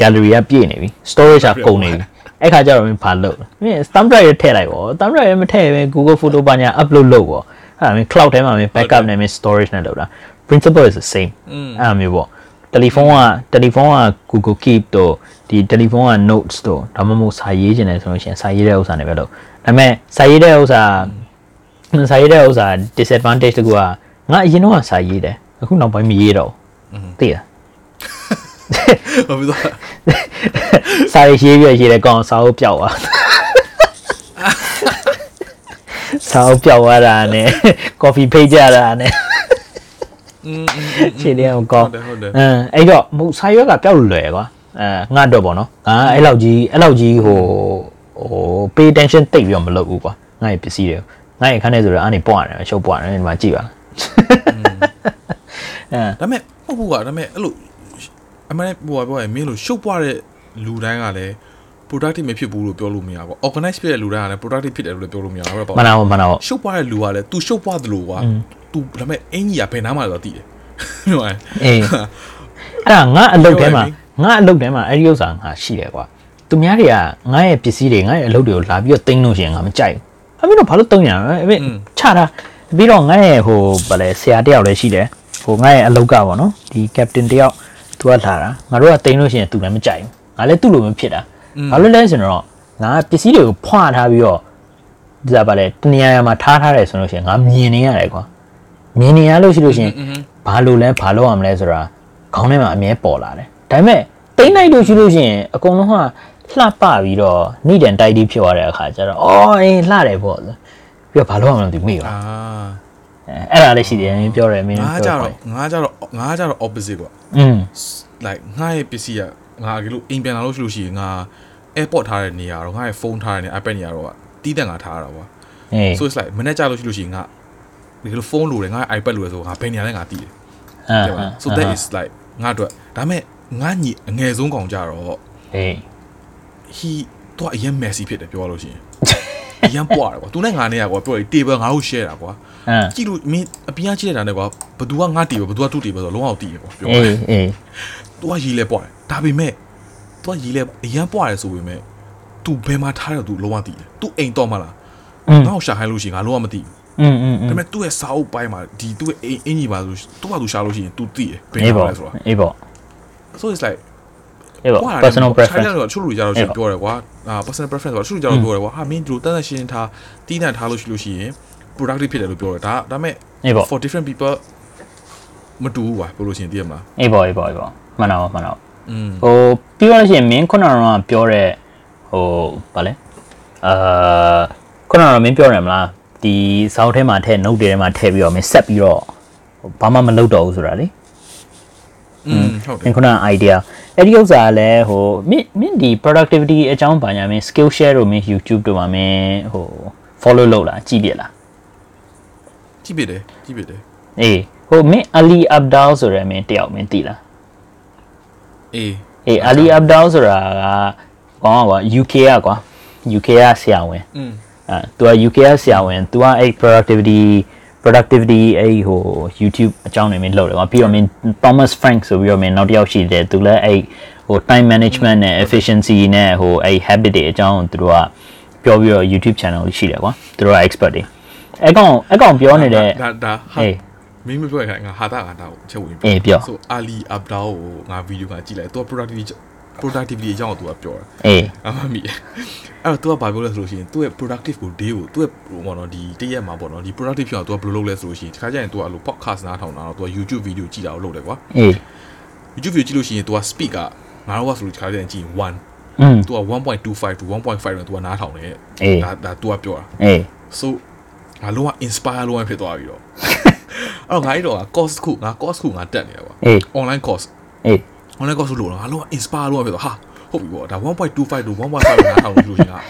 gallery ကပြည့်နေပြီ storage ကကုန်နေပြီအဲ့ခါကျတော့မင်းဘာလုပ်လဲမင်း thumb drive ရထည့်လိုက်ပေါ့ thumb drive ရမထည့်ပဲ Google Photo ပါညာ upload လုပ်ပေါ့အဲ့ဒါမင်း cloud ထဲမှာမင်း backup နဲ့မင်း storage နဲ့လုပ်တာ principle is the same อืมအဲ့လိုမျိုးပေါ့တယ်လီဖုန်းကတယ်လီဖုန်းက Google Keep တို့ ဒီတယ်လီဖုန်းက notes တို့ဒါမှမဟုတ်စာရေးခြင်းတယ်ဆိုလို့ရှိရင်စာရေးတဲ့ဥစ္စာနဲ့ပဲလို့ဒါပေမဲ့စာရေးတဲ့ဥစ္စာစာရေးတဲ့ဥစ္စာ disadvantage တကူကငါအရင်တော့စာရေးတယ်အခုနောက်ပိုင်းမရေးတော့ဘူးသိလားဘာဖြစ်သွားစာရေးရေးပြီးရေးတယ်ကောင်စာအုပ်ပျောက်သွားစာအုပ်ပျောက်သွားတာ ਨੇ ကော်ဖီဖိတ်ကြတာ ਨੇ ခြေလေးအောင်ကောင်းဟုတ်တယ်ဟုတ်တယ်အဲအဲ့တော့မဟုတ်စာရွက်ကပျောက်လွယ်ကွာ အဲငါတော့ပေါ့နော်ငါအဲ့လောက်ကြီးအဲ့လောက်ကြီးဟိုဟို pay attention တိတ်ပြီးတော့မလုပ်ဘူးကွာငါ့ရဲ့ပစ္စည်းတွေငါ့ရဲ့ခန်းထဲဆိုတော့အားနေပွားတယ်ရှုပ်ပွားတယ်ဒီမှာကြည့်ပါအဲဒါပေမဲ့မဟုတ်ဘူးကွာဒါပေမဲ့အဲ့လိုအမှန်ဟိုကပြောရင်မင်းလိုရှုပ်ပွားတဲ့လူတိုင်းကလည်း productive မဖြစ်ဘူးလို့ပြောလို့မရဘူး organize ဖြစ်တဲ့လူတိုင်းကလည်း productive ဖြစ်တယ်လို့လည်းပြောလို့မရဘူးဟုတ်မပါနာဘူးမနာဘူးရှုပ်ပွားတဲ့လူကလည်း तू ရှုပ်ပွားသလိုကွာ तू ဒါပေမဲ့အင်ကြီးကဘယ်နားမှာလဲတော့သိတယ်ဟုတ်လားအေးအဲ့ဒါငါအလုပ်ထဲမှာပြောရမယ် ငါအလုပ်ထဲမှာအဲ့ဒီဥစ္စာငါရှိတယ်ကွာသူများတွေကငါရဲ့ပစ္စည်းတွေငါရဲ့အလုပ်တွေကိုလာပြီးတော့တင်းလို့ရှိရင်ငါမကြိုက်ဘူးအဲ့ပြီးတော့ဘာလို့တုံးရလဲအဲ့ပြီးอืมချတာပြီးတော့ငါရဲ့ဟိုဗာလဲဆရာတယောက်လည်းရှိတယ်ဟိုငါရဲ့အလုပ်ကပေါ့နော်ဒီ captain တယောက်သူကလာတာငါတို့ကတင်းလို့ရှိရင်သူလည်းမကြိုက်ဘူးငါလည်းသူ့လိုမဖြစ်တာဘာလို့လဲဆိုတော့ငါပစ္စည်းတွေကိုဖွာထားပြီးတော့ဒီစားဗာလဲတနေရာရာမှာထားထားတယ်ဆိုလို့ရှိရင်ငါမြင်နေရတယ်ကွာမြင်နေရလို့ရှိလို့ရှိရင်ဘာလို့လဲဘာလို့ရမလဲဆိုတာခေါင်းထဲမှာအမြဲပေါ်လာတယ် ဒါပေမဲ့တိမ့်လိုက်လို့ရှိလို့ရှိရင်အကုန်လုံးကလှပပြီးတော့နိဒန်တိုက်တီးဖြစ်သွားတဲ့အခါကျတော့အော်အင်းလှတယ်ပေါ့ပြီးတော့ဘာလို့မှမသိမိဘူးအာအဲ့ဒါလည်းရှိတယ်ပြောတယ်မင်းငါကြတော့ငါကြတော့ငါကြတော့ opposite ကွာอืม like ငါရဲ့ပစ္စည်းကငါကလေးအိမ်ပြန်လာလို့ရှိလို့ရှိရင်ငါ airport ထားတဲ့နေရာတော့ငါရဲ့ဖုန်းထားတဲ့နေရာ iPad နေရာတော့တီးတန့်ငါထားရတာကွာ so it's like မနေ့ကြလို့ရှိလို့ရှိရင်ငါဒီလိုဖုန်းလိုတယ်ငါ iPad လိုတယ်ဆိုငါဘယ်နေရာလဲငါတီးတယ်ဟုတ်ပါ so that is like ငါတို့ဒါပေမဲ့ ငါညီအငယ်ဆုံးကောင်ကြတော့ အေး he တော့အရင် messy ဖြစ်တယ်ပြောလို့ရှိရင်အရင်ပွားတယ်ကွာသူနဲ့ငါနဲ့ကွာပြောရင် table ငါတို့ share တာကွာ အာ ကြည့်လို့မင်းအပြင်ကကြည့်လိုက်တာနဲ့ကွာဘသူကငါတီးပဲဘသူကသူ့တီးပဲဆိုတော့လုံးဝတီးရကွာပြော အေးအေး သူကရီလဲပွားတယ်ဒါပေမဲ့သူကရီလဲအရင်ပွားတယ်ဆိုပေမဲ့ तू ဘယ်မှာထားတယ် तू လုံးဝတီးတယ် तू အိမ်တော့မလား อืม ငါ့ကိုရှာခိုင်းလို့ရှိရင်ငါလုံးဝမတီးဘူး อืมอืมอื ဒါပေ ม မဲ့သူ့ရဲ့စာအုပ်ပိုင်းမှာဒီသူ့ရဲ့အင်အင်ကြီးပါဆိုသူ့ဘာသူရှာလို့ရှိရင် तू တီးတယ်ဘယ် အေး မှာ ပေါ့ လဲဆိုတော့ အေးပေါ့ so it's like အေးပေါ့ကွာ personal preference ချိုင်းတော့ချို့လူကြတော့အေးရှင်ပေါ့ပြောတယ်ကွာအာ personal preference ဆိုတော့ချို့လူကြတော့ပြောတယ်ကွာဟာမင်းဒီလိုတန်းတန်းရှင်းရှင်းထားတီးတန့်ထားလို့ရှိလို့ရှိရင် productive ဖြစ်တယ်လို့ပြောတယ်ဒါဒါပေမဲ့အေးပေါ့ for different people မတူဘူးကွာပြောလို့ရှိရင်သိရမလားအေးပေါ့အေးပေါ့အေးပေါ့မှန်တော့မှန်တော့อืมဟိုပြီးတော့လို့ရှိရင်မင်းခုနကတော့ပြောတဲ့ဟိုဗာလဲအာခုနကတော့မင်းပြောတယ်မလားဒီစောင်းထဲမှာထည့် note တွေထဲမှာထည့်ပြီးတော့မင်းဆက်ပြီးတော့ဟိုဘာမှမလုပ်တော့ဘူးဆိုတာလေ อืมဟုတ်တ မ ယ် င်းခုန idea အဲ့ဒီဥစ္စာကလည်းဟိုမင်းမင်းဒီ productivity အကြောင်းဘာညာမင်း skill share တို့မင်း YouTube တို့မှာမင်းဟို follow လုပ်လားကြည့်ပြလား ကြည့်ပြတယ်ကြည့်ပြတယ် အေးဟိုမင်း Ali Abdal ဆိုရဲမင်းတယောက်မင်းသိလား အေး အေး Ali Abdal ဆိုတာကကောင်းကွာ UK ကကွာ UK ကဆရာဝန် อืม အဲသူက UK ကဆရာဝန်သူကအဲ့ productivity productivity အဲ့ဟို YouTube အကြောင်းတွေမင်းလုပ်တယ်ကွာပြီးတော့မင်း Thomas Frank ဆိုပြီးတော့မင်းနောက်တစ်ယောက်ရှိတယ်သူလည်းအဲ့ဟို time management နဲ့ efficiency နဲ့ဟိုအဲ့ habit တွေအကြောင်းကိုသူတို့ကပြောပြီးတော့ YouTube channel လေးရှိတယ်ကွာသူတို့က expert တွေအဲ့ကောင်အဲ့ကောင်ပြောနေတဲ့ဒါဒါဟာအေးမင်းမပြောခိုင်းငါဟာတာငါတာကိုချက်ဝင်အေးပြောဆိုအာလီအဘဒါကိုငါဗီဒီယိုကကြည့်လိုက်သူက productivity productivity အကြောင်းကိုသူကပြောတာ အေး အမမီအဲ့တော့ तू ကဘာပြောလဲဆိုလို့ရှိရင် तू ရဲ့ productive ကို day ကို तू ရဲ့ဟိုပေါ့နော်ဒီတရက်မှာပေါ့နော်ဒီ productive ဖြစ်အောင် तू ကဘယ်လိုလုပ်လဲဆိုလို့ရှိရင်ဒီခါကျရင် तू ကအဲ့လို podcast နားထောင်တာတော့ तू က YouTube video ကြည့်တာကိုလုပ်တယ်ကွာ အေး YouTube video ကြည့်လို့ရှိရင် तू က speed ကငါတို့ကဆိုလို့ဒီခါကျရင်ကြည့်1 อืม तू က1.25 to 1.5နဲ့ तू ကနားထောင်တယ် အေး ဒါဒါ तू ကပြောတာ အေး so ငါလုံးဝ inspire လုံးဝဖြစ်သွားပြီတော့အဲ့တော့ငါအဲ့တော့ course ခုငါ course ခုငါတက်နေတယ်ကွာ အေး online course အေး online course လို့တော့ငါလုံးဝ inspire လုံးဝဖြစ်သွားဟာဟုတ်ပြီပေါ့ဒါ1.25 to 1.5နားထောင်လို့ရှိရင်က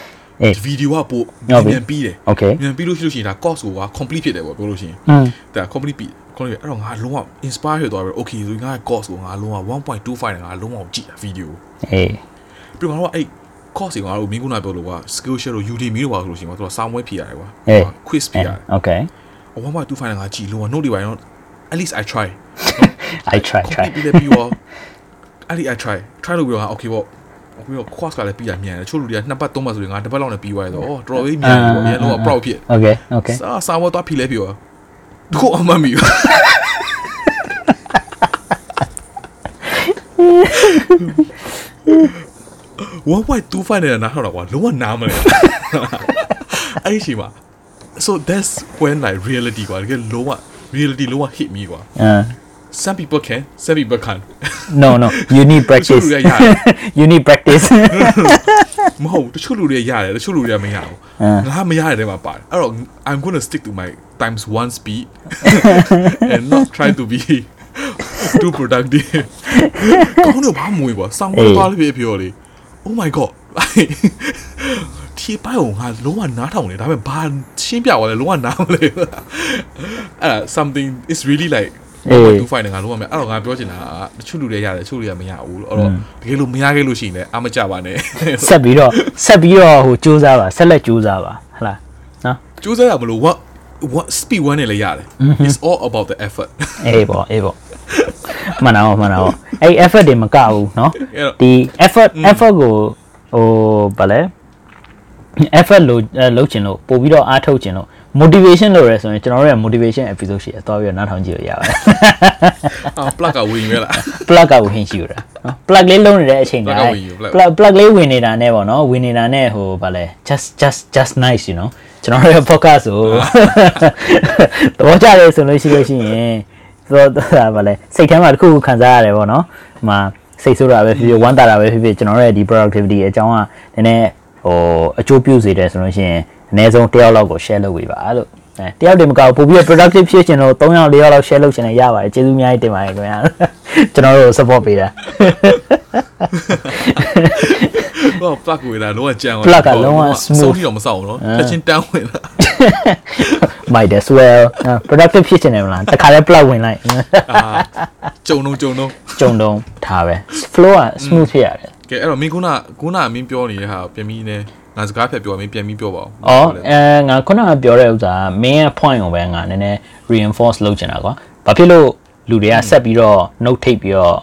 အေးဒီဗီဒီယိုကပိုဟုတ်ပြီမြန်ပြီးတယ် okay မြန်ပြီးလို့ရှိလို့ရှိရင်ဒါ course ကိုက complete ဖြစ်တယ်ပေါ့ပြောလို့ရှိရင်อืมဒါ complete ပြီး complete အဲ့တော့ငါလုံးဝ inspire ဖြစ်သွားပြီ okay ဆိုရင်ငါ course ကိုငါလုံးဝ1.25နဲ့ငါလုံးဝကြည့်တာဗီဒီယိုအေးပြီးတော့ငါတို့အဲ့ course ကိုငါတို့မင်းကုနာပြောလို့က skill share လို့ Udemy လို့ပါဆိုလို့ရှိရင်ငါတို့ကစာမွေးဖြေရတယ်ကွာအေး quiz ဖြေရတယ် okay 1.25နဲ့ငါကြည့်လုံးဝ note တွေပါတော့ at least i try i try try complete ပြီးလည်းပြီးတော့ အဲ့ဒီ i try try လို့ပြီးတော့ငါ okay ပေါ့ပြီးတော့ course ကလည်းပြီးတာမြန်တယ်ချို့လူတွေကနှစ်ပတ်သုံးပတ်ဆိုရင်ငါတစ်ပတ်လောက်နဲ့ပြီးသွားရတော့အော်တော်တော်လေးမြန်ပြီပေါ့မြန်လုံးဝ proud ဖြစ် okay okay စာစာဝတ်တော့ဖြေလဲပြောဒုအမမီ1.25နဲ့နားထောင်တော့ကွာလုံးဝနားမလဲအဲ့ဒီအချိန်မှာ so that's when like reality ကွာတကယ်လုံးဝ reality လုံးဝ hit me ကွာ uh some people can some people can't no no you need practice တချို့လူတွေကရတယ် you need practice မဟုတ်တချို့လူတွေရတယ်တချို့လူတွေကမရဘူး အင်း ငါမရတဲ့ထဲမှာပါတယ်အဲ့တော့ I'm going to stick to my times 1 speed and not try to be too productive ကောင်းတော့ဘာမွေးကွာစောင်း အေး သွားလေးဖြစ်ပြောလေ Oh my god ဒီပိုင်ကိုငါလုံးဝနားထောင်နေဒါပေမဲ့ဘာရှင်းပြသွားလဲလုံးဝနားမလဲအဲ့ဒါ something is really like အေး 2 fight နဲ့ငါလုံးဝမအဲ့တော့ငါပြောချင်တာကတချို့လူတွေရတယ်တချို့လူတွေကမရဘူးအဲ့တော့တကယ်လို့မရခဲ့လို့ရှိရင်လည်းအမကြပါနဲ့ ဆက်ပြီးတော့ဆက်ပြီးတော့ဟိုစူးစမ်းပါဆက်လက်စူးစမ်းပါဟလားနော် ကျိုးစားရမလို့ what what speed one နဲ့လည်းရတယ် it's all about the effort အေးပေါ့အေးပေါ့မှန်တော့မှန်တော့အဲ့ effort တွေမကဘူးเนาะ အဲ့တော့ ဒီ effort effort ကိုဟိုဗာလဲ effort လို့အဲ့လုပ်ချင်လို့ပို့ပြီးတော့အားထုတ်ချင်လို့ motivation လို့ရယ်ဆိုရင်ကျွန်တော်တို့ရဲ့ motivation episode ရှိတယ်သွားပြီးတော့နားထောင်ကြည့်လို့ရပါတယ်အာ plug ကဝင်ရွေးလား plug ကဝင်ရှိရတာနော် plug လေးလုံးနေတဲ့အချိန်က plug ကဝင်ယူ plug plug plug လေးဝင်နေတာနဲ့ပေါ့နော်ဝင်နေတာနဲ့ဟိုဗာလဲ just just just nice you know ကျွန်တော်တို့ရဲ့ podcast ကိုသဘောကျတယ်ဆိုလို့ရှိလို့ရှိရင်တော့ဗာလဲစိတ်ထဲမှာတစ်ခုခုခံစားရတယ်ပေါ့နော်ဟိုမှာစိတ်ဆိုးတာပဲဖြစ်ဖြစ်ဝမ်းသာတာပဲဖြစ်ဖြစ်ကျွန်တော်တို့ရဲ့ဒီ productivity အကြောင်းကနည်းနည်းဟိုအကျိုးပြုစေတယ်ဆိုလို့ရှိရင် အနည်းဆုံးတစ်ယောက်လောက်ကို share လုပ်ပေးပါလို့အဲတယောက်တည်းမကဘူးပို့ပြီး productive ဖြစ်ချင်တော့3ယောက်4ယောက်လောက် share လုပ်ချင်တယ်ရပါတယ်ကျေးဇူးအများကြီးတင်ပါတယ်ခင်ဗျာကျွန်တော်တို့ support ပေးတာဟော plug ဝေးတာလုံးဝကြံသွား plug ကလုံးဝ smooth ဆုံးထိတော့မဆောက်ဘူးနော်ချက်ချင်းတန်းဝင်လာ might as well အဲ productive ဖြစ်ချင်တယ်မလားတခါလဲ plug ဝင်လိုက်အာကြုံတော့ကြုံတော့ကြုံတုံးထားပဲ flow က smooth ဖြစ်ရတယ်ကဲအဲ့တော့မင်းခုနခုနမင်းပြောနေတဲ့ဟာပြန်ပြီးနေ ငါစကားဖြတ်ပြောမင်းပြန်ပြီးပြောပါဦး။အော်အဲငါခုနကပြောတဲ့ဥစ္စာက main ရဲ့ point ကိုပဲငါနည်းနည်း reinforce လုပ်ချင်တာကွာ။ဘာဖြစ်လို့လူတွေကဆက်ပြီးတော့ note ထိပ်ပြီးတော့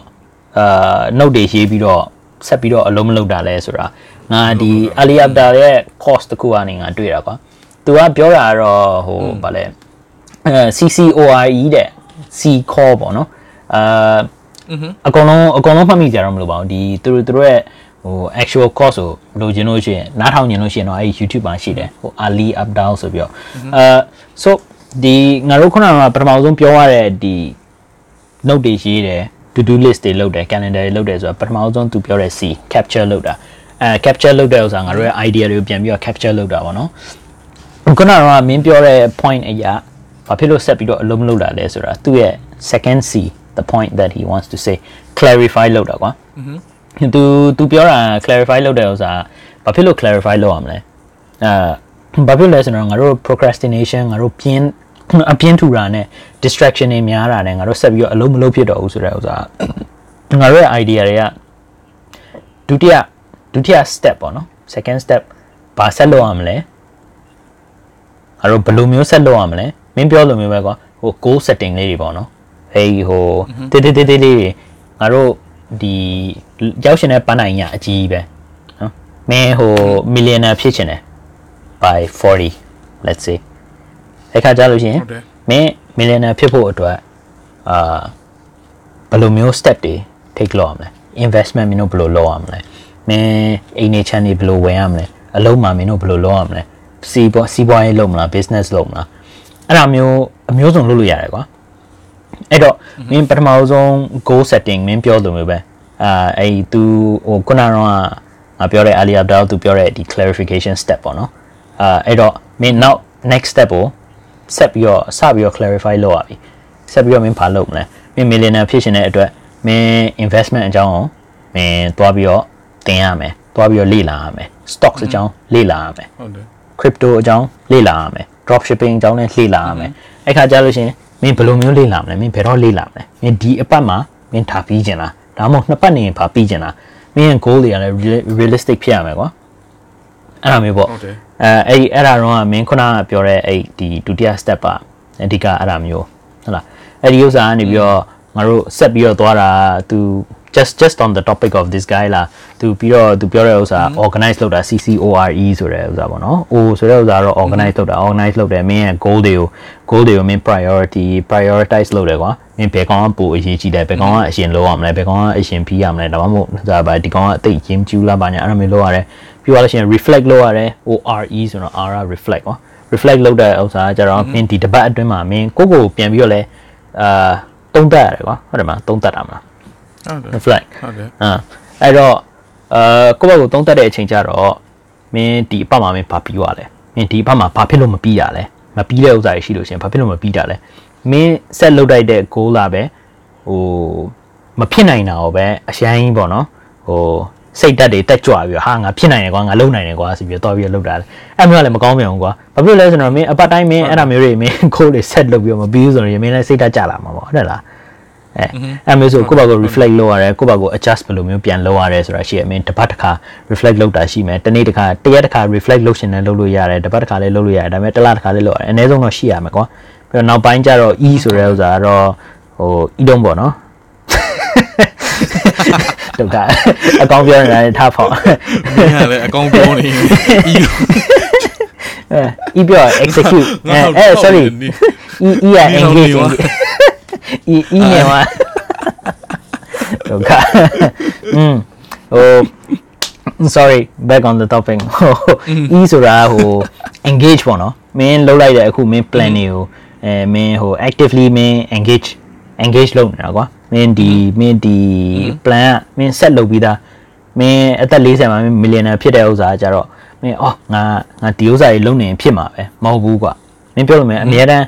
အာ note တွေရေးပြီးတော့ဆက်ပြီးတော့အလုံးမလုပ်တာလဲဆိုတာငါဒီ early adopter ရဲ့ course တစ်ခုကနေငါတွေ့တာကွာ။ तू ကပြောတာကတော့ဟိုဗာလဲအဲ CCORE တဲ့ C core ပေါ့နော်။အာအကုန်လုံးအကုန်လုံးမှတ်မိကြတော့မလို့ပါဘူးဒီသူတို့သူတို့ရဲ့ ဟို actual course ကိုလိုချင်လို့ရှိရင်နားထောင်ချင်လို့ရှိရင်တော့အဲ့ဒီ YouTube မှာရှိတယ်ဟို early up down ဆိုပြီးတော့အဲ so ဒီငါတို့ခုနကပထမဆုံးပြောရတဲ့ဒီ note တွေရေးတယ် to do list တွေလုပ်တယ် calendar တွေလုပ်တယ်ဆိုတာပထမဆုံးသူပြောတဲ့ C capture လုပ်တာအဲ capture လုပ်တဲ့ဥစ္စာငါတို့ရဲ့ idea တွေကိုပြန်ပြီးတော့ capture လုပ်တာပေါ့နော်ခုနကမင်းပြောတဲ့ point အရာဘာဖြစ်လို့ဆက်ပြီးတော့အလုံးမလုပ်တာလဲဆိုတာသူ့ရဲ့ second C the point that he wants to say clarify လုပ်တာကွာ သူသူပြောတာ clarify လုပ်တဲ့ဥစ္စာဘာဖြစ်လို့ clarify လုပ်ရမလဲအဲဘာဖြစ်လဲဆိုတော့ငါတို့ procrastination ငါတို့ပြင်းအပြင်းထူတာနဲ့ distraction တွေများတာနဲ့ငါတို့ဆက်ပြီးတော့အလုံးမလုပ်ဖြစ်တော့ဘူးဆိုတဲ့ဥစ္စာငါတို့ရဲ့ idea တွေကဒုတိယဒုတိယ step ပေါ့နော် second step ဘာဆက်လုပ်ရမလဲငါတို့ဘယ်လိုမျိုးဆက်လုပ်ရမလဲမင်းပြောလိုမျိုးပဲကွာဟို goal setting လေးတွေပေါ့နော်ဟေးဟိုတေးတေးတေးတေးလေးတွေငါတို့ဒီ ရောက်ရှင်တဲ့ပန်းနိုင်ညအကြီးပဲနော်မင်းဟို millionaire ဖြစ်ချင်တယ် by 40 let's say အဲ့ခါကြလို့ရှိရင်ဟုတ်တယ်မင်း millionaire ဖြစ်ဖို့အတွက်အာဘယ်လိုမျိုး step တွေ take လုပ်ရမလဲ investment မင်းတို့ဘယ်လိုလုပ်ရမလဲမင်းအိမ်နေချမ်းတွေဘယ်လိုဝင်ရမလဲအလုံးမှာမင်းတို့ဘယ်လိုလုပ်ရမလဲစီးပွားစီးပွားရေးလုပ်မလား business လုပ်မလားအဲ့ဒါမျိုးအမျိုးစုံလုပ်လို့ရတယ်ကွာအဲ့တော့မင်းပထမဆုံး goal setting မင်းပြောလို့မျိုးပဲ အာအဲ့ तू ဟိုခုနကတော့ငါပြောတဲ့ earlier down तू ပြောတဲ့ဒီ clarification step ပေါ့နော်အာအဲ့တော့မင်း now next step ကိုဆက်ပြီးတော့စပြီးတော့ clarify လုပ်ရပြီဆက်ပြီးတော့မင်းဘာလုပ်မလဲမင်း millionaire ဖြစ်ရှင်တဲ့အတွက်မင်း investment အကြောင်းကိုမင်းသွားပြီးတော့သင်ရမယ်သွားပြီးတော့လေ့လာရမယ် stocks အကြောင်းလေ့လာရမယ်ဟုတ်တယ် crypto အကြောင်းလေ့လာရမယ် drop shipping အကြောင်းလည်းလေ့လာရမယ်အဲ့ခါကျလို့ရှရင်မင်းဘယ်လိုမျိုးလေ့လာမလဲမင်းဘယ်တော့လေ့လာမလဲမင်းဒီအပတ်မှာမင်းထားပြီးကျင်လား ဒါမှမဟုတ်နှစ်ပတ်နေရင်ဖာပြီးကျင်လားမင်းရဲ့ goal တွေကလည်း realistic ဖြစ်ရမယ်ကွာအဲ့ဒါမျိုးပေါ့ဟုတ်တယ်အဲအဲ့ဒီအဲ့ဒါတော့ကမင်းခုနကပြောတဲ့အဲ့ဒီဒုတိယ step ပါအဓိကအဲ့ဒါမျိုးဟုတ်လားအဲ့ဒီဥစ္စာကနေပြီးတော့ငါတို့ဆက်ပြီးတော့သွားတာ तू just just on the topic of this guy လာ तू ပြီးတော့ तू ပြောတဲ့ဥစ္စာ organize လုပ်တာ CCORE ဆိုတဲ့ဥစ္စာပေါ့နော် O ဆိုတဲ့ဥစ္စာတော့ organize လုပ်တာ organize လုပ်တယ်မင်းရဲ့ goal တွေကို goal တွေကိုမင်း priority prioritize လုပ်တယ်ကွာမင်းဘယ်ကောင်ကပိုအရေးကြီးတယ်ဘယ်ကောင်ကအရင်လုပ်ရမလဲဘယ်ကောင်ကအရင်ပြီးရမလဲဒါမှမဟုတ်ဒါပါဒီကောင်ကအသိချင်းကျူးလာပါညာအဲ့လိုမျိုးလုပ်ရတယ်ပြီးသွားလို့ရှိရင် reflect လုပ်ရတယ် ORE ဆိုတော့ R က reflect ကွာ reflect လုပ်တဲ့ဥစ္စာကကြတော့မင်းဒီတစ်ပတ်အတွင်းမှာမင်းကိုယ့်ကိုယ်ပြန်ပြီးတော့လဲအာသုံးသပ်ရတယ်ကွာဟုတ်တယ်မလားသုံးသပ်တာမလားဟုတ်တယ် reflect ဟုတ်တယ်အာအဲ့တော့အာကိုယ့်ဘက်ကိုသုံးသပ်တဲ့အချိန်ကျတော့မင်းဒီအပတ်မှာမင်းဘာပြီးသွားလဲမင်းဒီအပတ်မှာဘာဖြစ်လို့မပြီးရလဲမပြီးတဲ့ဥစ္စာတွေရှိလို့ရှရင်ဘာဖြစ်လို့မပြီးတာလဲမင်း set လုပ်လိုက်တဲ့ goal လာပဲဟိုမဖြစ်နိုင်တာရောပဲအရှိုင်းပေါ့နော်ဟိုစိတ်ဓာတ်တွေတက်ကြွပြီးတော့ဟာငါဖြစ်နိုင်တယ်ကွာငါလုံနိုင်တယ်ကွာဆိုပြီးတော့တော်ပြီးတော့လုပ်တာလေအဲ့မျိုးကလည်းမကောင်းပြန်ဘူးကွာဘာဖြစ်လို့လဲဆိုတော့မင်းအပတ်တိုင်းမင်းအဲ့ဒါမျိုးတွေမင်း goal တွေ set လုပ်ပြီးတော့မပြီးဘူးဆိုရင်မင်းလည်းစိတ်ဓာတ်ကျလာမှာပေါ့ဟုတ်တယ်လား အဲအဲ့မျိုးဆိုကိုယ့်ဘာကို reflect လုပ်ရတယ်ကိုယ့်ဘာကို adjust ဘယ်လိုမျိုးပြန်လုပ်ရတယ်ဆိုတာရှိရအမင်းတစ်ပတ်တစ်ခါ reflect လုပ်တာရှိမယ်တနေ့တစ်ခါတရက်တစ်ခါ reflect လုပ်ရှင်လည်းလုပ်လို့ရတယ်တစ်ပတ်တစ်ခါလည်းလုပ်လို့ရတယ်ဒါပေမဲ့တစ်လတစ်ခါလည်းလုပ်ရတယ်အနည်းဆုံးတော့ရှိရမယ်ကွာပြီးတော့နောက်ပိုင်းကျတော့ e ဆိုတဲ့ဥစ္စာကတော့ဟို e တုံးပေါ့နော်ဒုက္ခအကောင့်ပြောနေတာလည်းထားဖောက်မင်းကလည်းအကောင့်ပြောနေပြီအဲ e ပြော execute အဲအဲ sorry e e က engage e e နဲ့ဝါဒုက္ခอืมဟို sorry back on the topic ဟို e ဆိုတာဟို engage ပေါ့နော်မင်းလှုပ်လိုက်တဲ့အခုမင်း plan တွေကိုအဲမင်းဟို actively မင်း engage engage လုပ်နေတာကွာမင်းဒီမင်းဒီ plan ကမင်း set လုပ်ပြီးသားမင်းအသက်40မှာမင်း millionaire ဖြစ်တဲ့ဥစ္စာကကြတော့မင်းအော်ငါငါဒီဥစ္စာကြီးလုပ်နေရင်ဖြစ်မှာပဲမဟုတ်ဘူးကွာ မင်းပြောလို့မင်းအများတန်း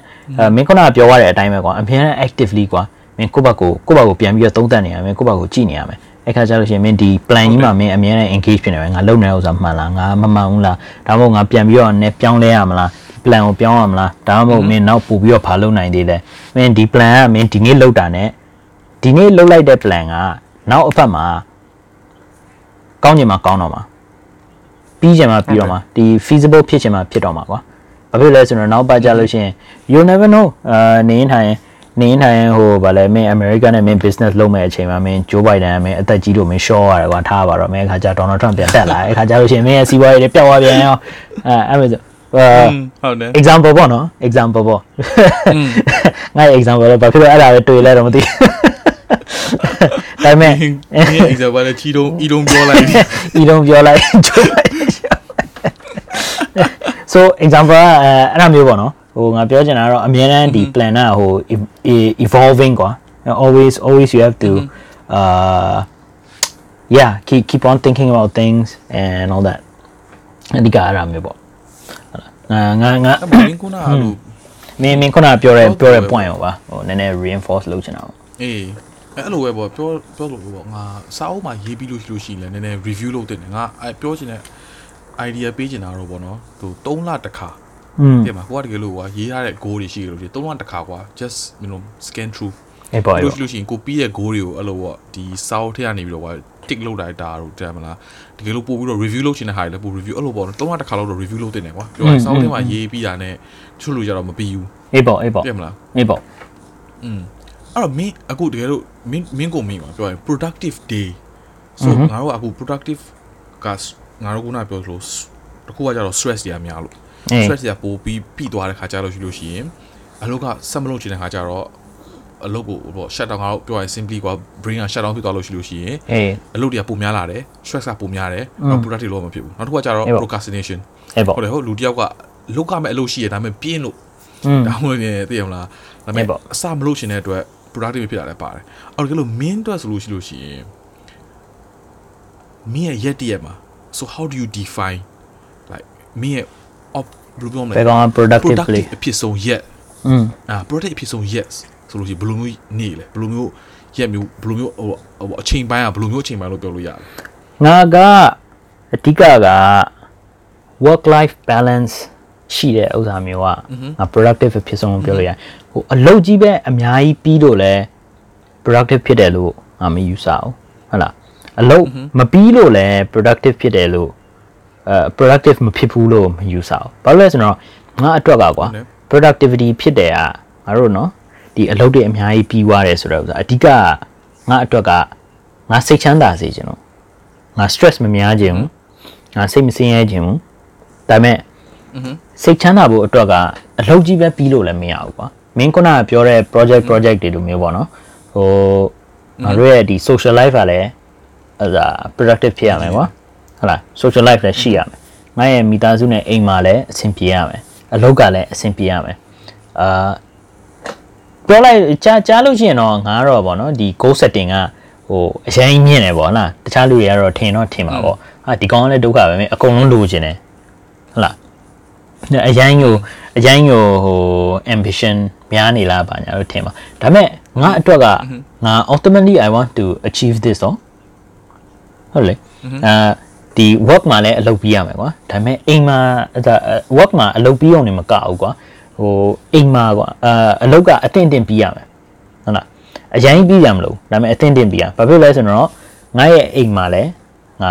မင်းခုနကပြောရတဲ့အတိုင်းပဲကွာအများတန်း actively ကွာမင်းကိုယ့်ဘက်ကိုကိုယ့်ဘက်ကိုပြန်ပြီးတော့သုံးသပ်နေရမယ်ကိုယ့်ဘက်ကိုကြည့်နေရမယ်အဲ့ခါကျလို့ရှိရင်မင်းဒီ plan ကြီးမှာမင်းအများနဲ့ engage ဖြစ်နေမယ်ငါလုပ်နေတဲ့ဥစ္စာမှန်လားငါမမှန်ဘူးလားဒါမှမဟုတ်ငါပြန်ပြီးတော့နည်းပြောင်းလဲရမလား plan ကိုပြောင်းရမလားဒါမှမဟုတ်မင်းနောက်ပို့ပြီးတော့ဘာလုပ်နိုင်သေးလဲမင်းဒီ plan ကမင်းဒီနေ့လုပ်တာ ਨੇ ဒီနေ့လုပ်လိုက်တဲ့ plan ကနောက်အဖက်မှာကောင်းချင်မှာကောင်းတော့မှာပြီးချင်မှာပြီးတော့မှာဒီ feasible ဖြစ်ချင်မှာဖြစ်တော့မှာကွာ ဘာဖြစ်လဲဆိုတော့နောက်ပတ်ကြလို့ရှိရင် you never know အာနေရင်ထိုင်နေရင်ထိုင်ဟိုဗာလဲမင်း America နဲ့မင်း business လုပ်မဲ့အချိန်မှာမင်း Joe Biden မင်းအသက်ကြီးလို့မင်း short ရတယ်ကွာထားပါတော့မင်းအခါကျ Donald Trump ပြန်တက်လာအခါကျလို့ရှိရင်မင်းရဲ့စီးပွားရေးတွေပျောက်သွားပြန်ရောအဲအဲ့လိုဆိုဟုတ်တယ် example ပေါ့နော် example ပေါ့ငါ့ရဲ့ example လည်းဘာဖြစ်လို့အဲ့ဒါပဲတွေ့လဲတော့မသိဒါပေမဲ့ဒီ example နဲ့ချီတုံးဤတုံးပြောလိုက်တယ်ဤတော့ပြောလိုက်ကျိုးလိုက် so example ကအဲအဲ့ဒါမျိုးပေါ့နော်ဟိုငါပြောချင်တာကတော့အများတန်းဒီ plan ကဟို e- evolving ကွာ always always you have to uh yeah keep keep on thinking about things and all that အဓိကအဲ့ဒါမျိုးပေါ့ငါငါငါအဲ့မင်းခုနကလို့မင်းမင်းခုနကပြောတဲ့ဟုတ်တယ်ပြောတဲ့ပဲ point ကိုပါဟိုနည်းနည်း reinforce လုပ်ချင်တာပေါ့အေးအဲ့လိုပဲပေါ့ပြောပြောလို့ပေါ့ငါစာအုပ်မှာရေးပြီးလို့ရှိလို့ရှိရင်လည်းနည်းနည်း review လုပ်တင်တယ်ငါအဲ့ပြောချင်တဲ့ idea ပေးချင်တာတော့ဗောနော်သူ3လတစ်ခါပြန်ပါကိုကတကယ်လို့ကွာရေးရတဲ့ goal တွေရှိတယ်လို့ဒီ3လတစ်ခါကွာ just you know scan through အဲ့ပါလို့လို့ရှိရင်ကိုပြီးတဲ့ goal တွေကိုအဲ့လိုပေါ့ဒီ sound ထက်ကနေပြီးတော့ကွာ tick လုပ်တာဒါတို့တမ်းမလားတကယ်လို့ပို့ပြီးတော့ review လုပ်ချင်တဲ့ဟာတွေလည်းပို့ review အဲ့လိုပေါ့နော်3လတစ်ခါလောက်တော့ review လုပ်တင်တယ်ကွာပြောရင် sound ထဲမှာရေးပြီးတာနဲ့ချွတ်လို့ကြတော့မပြီးဘူးအေးပေါ့အေးပေါ့ပြန်မလားအေးပေါ့อืมအဲ့တော့မင်းအခုတကယ်လို့မင်းမင်းကိုမင်းပါပြောရင် productive day ဆိုငါတို့အခု productive က ငါတို့ခုနပြောလို့တခုကကြတော့ stress တွေကများလို့ stress တွေကပိုပြီးပြီးသွားတဲ့ခါကြလို့ရှိလို့ရှိရင်အလုပ်ကဆက်မလုပ်ချင်တဲ့ခါကြတော့အလုပ်ကိုပေါ့ shut down ငါတို့ပြောရင် simply ကွာ brain က shut down ဖြစ်သွားလို့ရှိလို့ရှိရင်အလုပ်တွေကပိုများလာတယ် stress ကပိုများတယ် productive လို့မဖြစ်ဘူးနောက်တစ်ခုကကြတော့ procrastination ဟုတ်တယ်ဟုတ်လူတယောက်ကလုပ်ရမယ့်အလုပ်ရှိတယ်ဒါပေမဲ့ပြင်းလို့ဒါမှမဟုတ်ရင်သိရမလားဒါပေမဲ့အစမလုပ်ချင်တဲ့အတွက် productive ဖြစ်တာလည်းပါတယ်အော်ဒီလို main အတွက်ဆိုလို့ရှိလို့ရှိရင်မင်းရဲ့ရက်တရက်မှာ so how do you define like မင်းရဲ့ op ဘယ်လိုပြောမလဲ ဘယ်ကောင်က productively productive အဖြစ်ဆုံးရက် อืม အာ productive အဖြစ်ဆုံး yes ဆိုလို့ရှိရင်ဘယ်လိုမျိုးနေလဲဘယ်လိုမျိုးရက်မျိုးဘယ်လိုမျိုးဟိုဟိုအချိန်ပိုင်းอ่ะဘယ်လိုမျိုးအချိန်ပိုင်းလို့ပြောလို့ရလဲ ငါကအဓိကက work life balance ရှိတဲ့ဥစ္စာမျိုးကငါ productive ဖြစ်ဆုံးလို့ပြောလို့ရတယ်ဟိုအလုပ်ကြီးပဲအများကြီးပြီးတော့လဲ productive ဖြစ်တယ်လို့ငါမယူဆဘူးဟုတ်လား အလုပ်မပြီးလို့လဲ productive ဖြစ်တယ်လို့အဲ productive မဖြစ်ဘူးလို့မယူဆဘူးဘာလို့လဲဆိုတော့ငါအတွက်ကကွာ ဟုတ်တယ် productivity ဖြစ်တယ်อ่ะငါတို့နော်ဒီအလုပ်တွေအများကြီးပြီးသွားတယ်ဆိုတော့ဥစ္စာအဓိကငါအတွက်ကငါစိတ်ချမ်းသာစေချင်လို့ ငါ stress မများခြင်းဘူးငါစိတ်မစင်းရဲခြင်းဘူးဒါပေမဲ့ อือฮึ စိတ်ချမ်းသာဖို့အတွက်ကအလုပ်ကြီးပဲပြီးလို့လည်းမရဘူးကွာမင်းခုနကပြောတဲ့ project project တွေလိုမျိုးပေါ့နော်ဟိုငါတို့ရဲ့ဒီ social life ကလည်း အဲ့ဒါ productive ဖြစ်ရမယ်ကွာဟုတ်လား social life လည်းရှိရမယ်ငါရဲ့မိသားစုနဲ့အိမ်မှာလည်းအဆင်ပြေရမယ်အလုပ်ကလည်းအဆင်ပြေရမယ်အာပြောလိုက်ကြားကြားလို့ရှိရင်တော့ငါကတော့ဗောနော်ဒီ goal setting ကဟိုအရင်မြင့်တယ်ဗောနော်တခြားလူတွေကတော့ထင်တော့ထင်ပါဗောဟာဒီကောင်ကလည်းဒုက္ခပဲမင်းအကုန်လုံးလိုချင်တယ်ဟုတ်လားအရင်ကိုအရင်ကိုဟို ambition များနေလားပါညာလို့ထင်ပါဒါပေမဲ့ငါအတွက်ကငါ ultimately i want to achieve this တော့ ဟုတ်လေအာဒီ work မှာလည်းအလုပ်ပြီးရမယ်ကွာဒါပေမဲ့အိမ်မှာအဲ့ဒါ work မှာအလုပ်ပြီးအောင်နေမကဘူးကွာဟိုအိမ်မှာကွာအာအလုပ်ကအတင်းတင်းပြီးရမယ်ဟုတ်လားအရင်ပြီးရမလို့ဒါပေမဲ့အတင်းတင်းပြီးရဘာဖြစ်လဲဆိုတော့ငါရဲ့အိမ်မှာလည်းငါ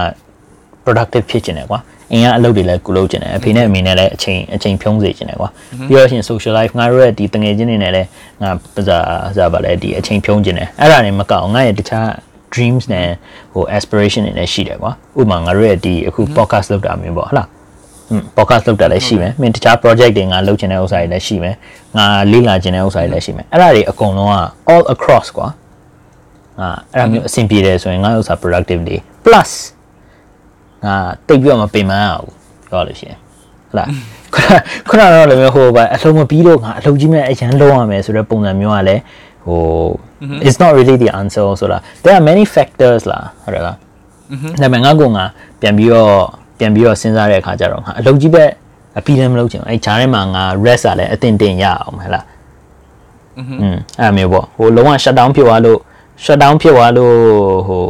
productive ဖြစ်ကျင်တယ်ကွာအင်ကအလုပ်တွေလည်းကုလုပ်ကျင်တယ်အဖေနဲ့အမေနဲ့လည်းအချိန်အချိန်ဖြုံးစေကျင်တယ်ကွာပြီးတော့ရှင် social life ငါတို့ရဲ့ဒီတငယ်ချင်းတွေနဲ့လည်းငါပဇာစားပါလေဒီအချိန်ဖြုံးကျင်တယ်အဲ့ဒါနေမကောက်ငါရဲ့တခြား dreams နဲ့ဟို aspiration တွေလည်းရှိတယ်ကွာဥပမာငါတို့ရဲ့ဒီအခု podcast လုပ်တာမျိုးပေါ့ဟုတ်လားอืม podcast လုပ်တာလည်းရှိမယ်မင်းတခြား project တွေငါလုပ်ချင်တဲ့ဥစ္စာတွေလည်းရှိမယ်ငါလေ့လာချင်တဲ့ဥစ္စာတွေလည်းရှိမယ်အဲ့ဒါတွေအကုန်လုံးက all across ကွာအာအဲ့ဒါမျိုးအဆင်ပြေတယ်ဆိုရင်ငါဥစ္စာ productive တွေ plus ငါတိတ်ပြီးတော့မပင်ပန်းအောင်ပြောလို့ရှိရင်ဟုတ်လားခုနခုနတော့လည်းမျိုးဟိုပါအလုံးမပြီးတော့ငါအလုံးကြီးမဲ့အရန်လုံးရမယ်ဆိုတဲ့ပုံစံမျိုးကလည်း ဟို it's not really the answer ဆိုတာ there are many factors လားဟုတ်တယ်လားဒါပေမဲ့ငါကငါပြန်ပြီးတော့ပြန်ပြီးတော့စဉ်းစားတဲ့အခါကျတော့ငါအလုပ်ကြီးပဲအပြီးလည်းမလုပ်ချင်ဘူးအဲဂျားထဲမှာငါ rest ကလည်းအတင်တင်ရအောင်ဟဲ့လားอืมအဲ့မျိုးပေါ့ဟိုလုံးဝ shut down ဖြစ်သွားလို့ shut down ဖြစ်သွားလို့ဟို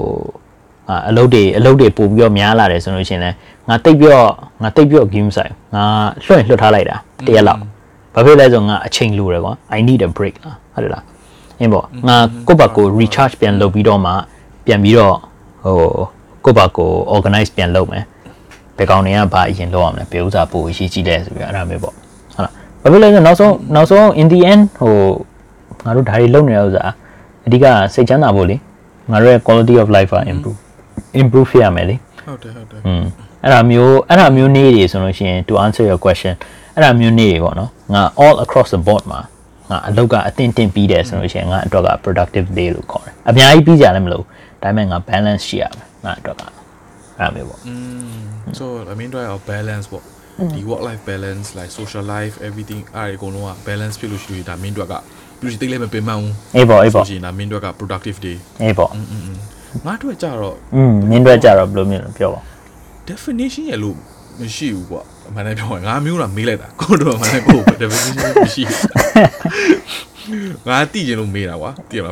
အာအလုပ်တွေအလုပ်တွေပို့ပြီးတော့များလာတယ်ဆိုလို့ရှိရင်လည်းငါတိတ်ပြီးတော့ငါတိတ်ပြီးတော့ game ဆိုင်ငါလွှင့်လွှတ်ထားလိုက်တာတရက်လောက်ဘာဖြစ်လဲဆိုငါအချိန်လိုတယ်ကွာ I need a break လားဟုတ်တယ်လား အင်းပေါ့ငါကိုယ့်ဘက်ကို recharge ပြန်လုပ်ပြီးတော့မှပြန်ပြီးတော့ဟိုကိုယ့်ဘက်ကို organize ပြန်လုပ်မယ်ဘယ်ကောင်တွေကဘာအရင်လုပ်ရမလဲဘယ်ဥစားပို့အရေးကြီးလဲဆိုပြီးအဲ့ဒါမျိုးပေါ့ဟုတ်လားဘာဖြစ်လဲဆိုနောက်ဆုံးနောက်ဆုံး in the end ဟိုငါတို့ဒါတွေလုပ်နေတဲ့ဥစားအဓိကစိတ်ချမ်းသာဖို့လေငါတို့ရဲ့ quality of life က improve improve ဖြစ်ရမယ်လေဟုတ်တယ်ဟုတ်တယ်อืมအဲ့ဒါမျိုးအဲ့ဒါမျိုးနေ့တွေဆိုလို့ရှိရင် to answer your question အဲ့ဒါမျိုးနေ့တွေပေါ့နော်ငါ all across the board မှာ ငါအလုပ်ကအတင်းတင်းပြီးတယ်ဆိုလို့ရှိရင်ငါအတွက်က productive day လို့ခေါ်တယ်အများကြီးပြီးကြလည်းမလို့ဒါပေမဲ့ငါ balance ရှိရမယ်ငါအတွက်ကအဲ့ဒါမျိုးပေါ့ so I mean try our balance ပေါ့ဒီ work life balance like social life everything အားအကုန်လုံးက balance ဖြစ်လို့ရှိလို့ဒါ main တွက်ကပြီးတိတ်လည်းမပင်မအောင်အေးပေါ့အေးပေါ့ဆိုရှင်ဒါ main တွက်က productive day အေးပေါ့ငါတို့ကြတော့อืมမင်းတို့ကြတော့ဘယ်လိုမျိုးလဲပြောပါ definition ရလို့မရှိဘူးကွာအမှန်တမ်းပြောရင်ငါမျိုးတော့မေးလိုက်တာကိုတော့အမှန်တမ်းကို definition မရှိဘူး ငါတိကျင်လို့မေးတာကွာတည်ရမလား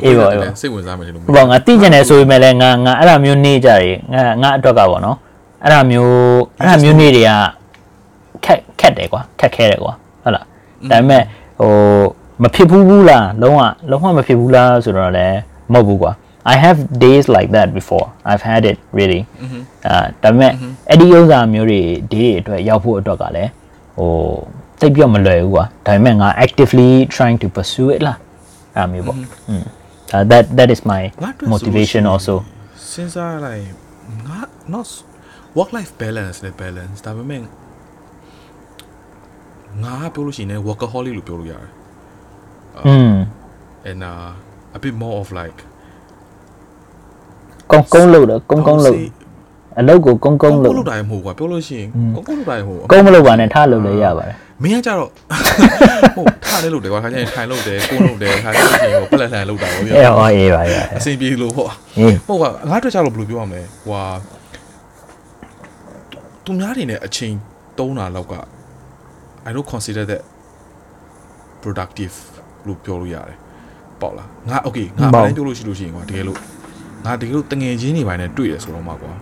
စိတ်ဝင်စားမယ်လို့မေးဟိုပေါ့ငါသိကျင်တယ်ဆိုပေမဲ့လည်းငါငါအဲ့ဒါမျိုးနေကြတယ်ငါငါအတွက်ကပေါ့နော်အဲ့ဒါမျိုးအဲ့ဒါမျိုးနေတွေကခက်ခက်တယ်ကွာခက်ခဲတယ်ကွာဟုတ်လားဒါပေမဲ့ဟိုမဖြစ်ဘူးဘူးလားလုံးဝလုံးဝမဖြစ်ဘူးလားဆိုတော့လည်းမဟုတ်ဘူးကွာ I have days like that before I've had it really အာဒါပေမဲ့အဲ့ဒီဥစ္စာမျိုးတွေ day တွေအတွက်ရောက်ဖို့အတွက်ကလည်းဟို တိတ်ပြတ်မလွယ်ဘူးကွာဒါပေမဲ့ငါ actively trying to pursue it လားအဲ့ဒါမျိုးပေါ့อืม uh, that that is my ငါအတွက် motivation also စဉ်းစားလိုက်ငါ not work life balance နဲ့ balance ဒါပေမဲ့ငါပြောလို့ရှိရင် workaholic လို့ပြောလို့ရတယ် อืม and uh a bit more of like ကုန်းကုန်းလို့တော့ကုန်းကုန်းလို့အလုပ်ကိုကုန်းကုန်းလို့ လို့တာရမဟုတ်ကွာပြောလို့ရှိရင်ကုန်းကုန်းလို့တာရမဟုတ် ကုန်းမလို့ပါနဲ့ထားလို့လည်းရပါတယ် မင်းကကြတော့ဟုတ်ထားလဲလို့တယ်ကွာခါကျရင်ထိုင်လို့တယ်ကိုလို့တယ်ခါကျရင်ဟိုပလက်လှန်လို့တာပေါ့ဗျာအေးဟောအေးပါရအဆင်ပြေလို့ပေါ့အေးဟုတ်ကငါတို့ကြတော့ဘယ်လိုပြောရမလဲဟွာသူများတွေနဲ့အချိန်တုံးတာလောက်က I don't consider that productive လို့ပြောလို့ရတယ်ပေါ့လားငါ okay ငါအတိုင်းပြောလို့ရှိလို့ရှိရင်ကွာတကယ်လို့ငါတကယ်လို့တငယ်ချင်းတွေပိုင်းနဲ့တွေ့ရဆိုတော့မှကွာ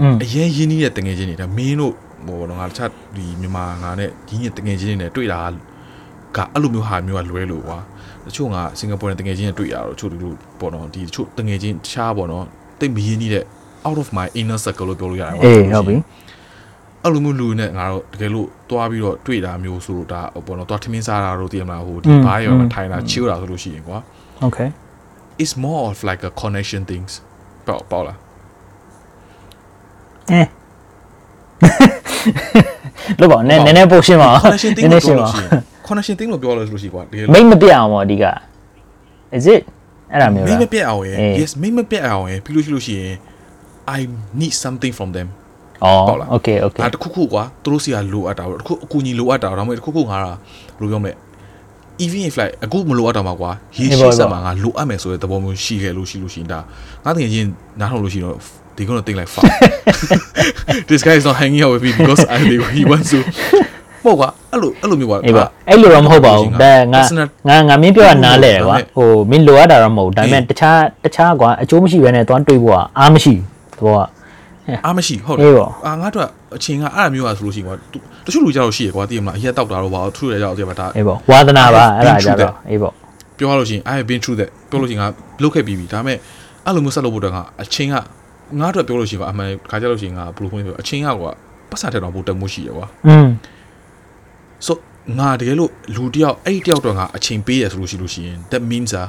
อืมအရင်ရင်းနှီးတဲ့တငယ်ချင်းတွေဒါမင်းတို့ ဟိုတော့ငါတခြားဒီမြန်မာငါနဲ့ဒီညတငယ်ချင်းတွေနဲ့တွေ့တာကအဲ့လိုမျိုးဟာမျိုးကလွဲလို့ကွာတချို့ငါစင်ကာပူနဲ့တငယ်ချင်းနဲ့တွေ့ရတော့တချို့ဒီလိုပေါ့နော်ဒီတချို့တငယ်ချင်းတခြားပေါ့နော်တိတ်မရင်းနှီးတဲ့ out of my inner circle လို့ပြောလို့ရတယ်ကွာအေးဟုတ်ပြီအဲ့လိုမျိုးလူနဲ့ငါတော့တကယ်လို့တွားပြီးတော့တွေ့တာမျိုးဆိုတော့ဒါပေါ့နော်တွားထမင်းစားတာတော့တည်မလားဟိုဒီဘားရောမထိုင်တာ chill တာဆိုလို့ရှိရင်ကွာ okay it's more of like a connection things ပေါ့ပေါ့လားအဲ လို့ပါနည်းနည်းနည်းပို့ရှင်းပါဦး connection thing နည်းနလို့ည်းရှပြောင်းပါလို့ရှိရင် connection thing လို့ပြောလို့ဆိုလို့ရှိကွာတကယ်လို့မိတ်မပြအောင်ပေါ့အဓိက is it အဲ့ဒါမျိုးမိလားမပြတ်အောင်ရယ်အေး yes မိမပြတ်အောင်ရယ်ပြီးလို့ရှိလို့ရှိရင် I need something from them อ๋อပေါ့လား okay okay ငါတခုခုကွာသူတို့စီကလိုအပ်တာတော့တခုအကူညီလိုအပ်တာတော့ဒါမှမဟုတ်တခုခုငါကဘယ်လိုပြောမလဲ even if like အခုမလိုအပ်တော့မှာကွာရေအေးရှိပေါ့စက်ပေါ့မှာငါလိုအပ်မယ်ဆိုတဲ့သဘောမျိုးရှိခဲ့လို့ရှိလို့ရှိရင်ဒါငါတကယ်ချင်းနားထောင်လို့ရှိရင်တော့ they gonna think like fuck this guy is not hanging out with me because I he wants to ပေါ့ကွာအဲ့လိုအဲ့လိုမျိုးကွာအေးပါအဲ့လိုတော့မဟုတ်ပါဘူးဒါငါ Personal ငါငါမင်းပြောတာနားလဲတယ်ကွာဒါပေမဲ့ဟိုမင်းလိုအပ်တာတော့မဟုတ်ဘူးဒါပေမဲ့တခြားတခြားကွာအကျိုးမရှိဘဲနဲ့သွားတွေးဖို့ကအားမရှိဘူးသဘောကအားမရှိဟုတ်တအေးယ်ပေါ့အာငါတို့ကအချိန်ကအဲ့လိုမျိုးอ่ะဆိုလို့ရှိရင်ကွာသူတချို့လူကြတော့ရှိရကွာတည်မလားအရက်တောက်တာတော့ဘာလို့ထူရကြတော့တည်မလားဒါအေးပေါ့ဝါသနာပါ I have အဲ့ဒါ been ကြ through တော့အေးပေါ့ပြောရလို့ရှိရင် I have been through that ပြောလို့ရှိရင်ငါလုပ်ခဲ့ပြီးပြီဒါပေမဲ့အဲ့လိုမျိုးဆက်လုပ်ဖို့တော့ငါအချိန်က ငါတို့ပြောလို့ရှိရင်ကွာအမှန်ခါကြလို့ရှိရင်ငါဘယ်လိုဖွင့်ပြောအချိန်ကကွာပတ်စံထက်တော့ပိုတက်မှုရှိရကွာ อืม so ငါတကယ်လို့လူတယောက်အဲ့ဒီတယောက်တော့ငါအချိန်ပေးရဆိုလို့ရှိလို့ရှိရင် that means อ่ะ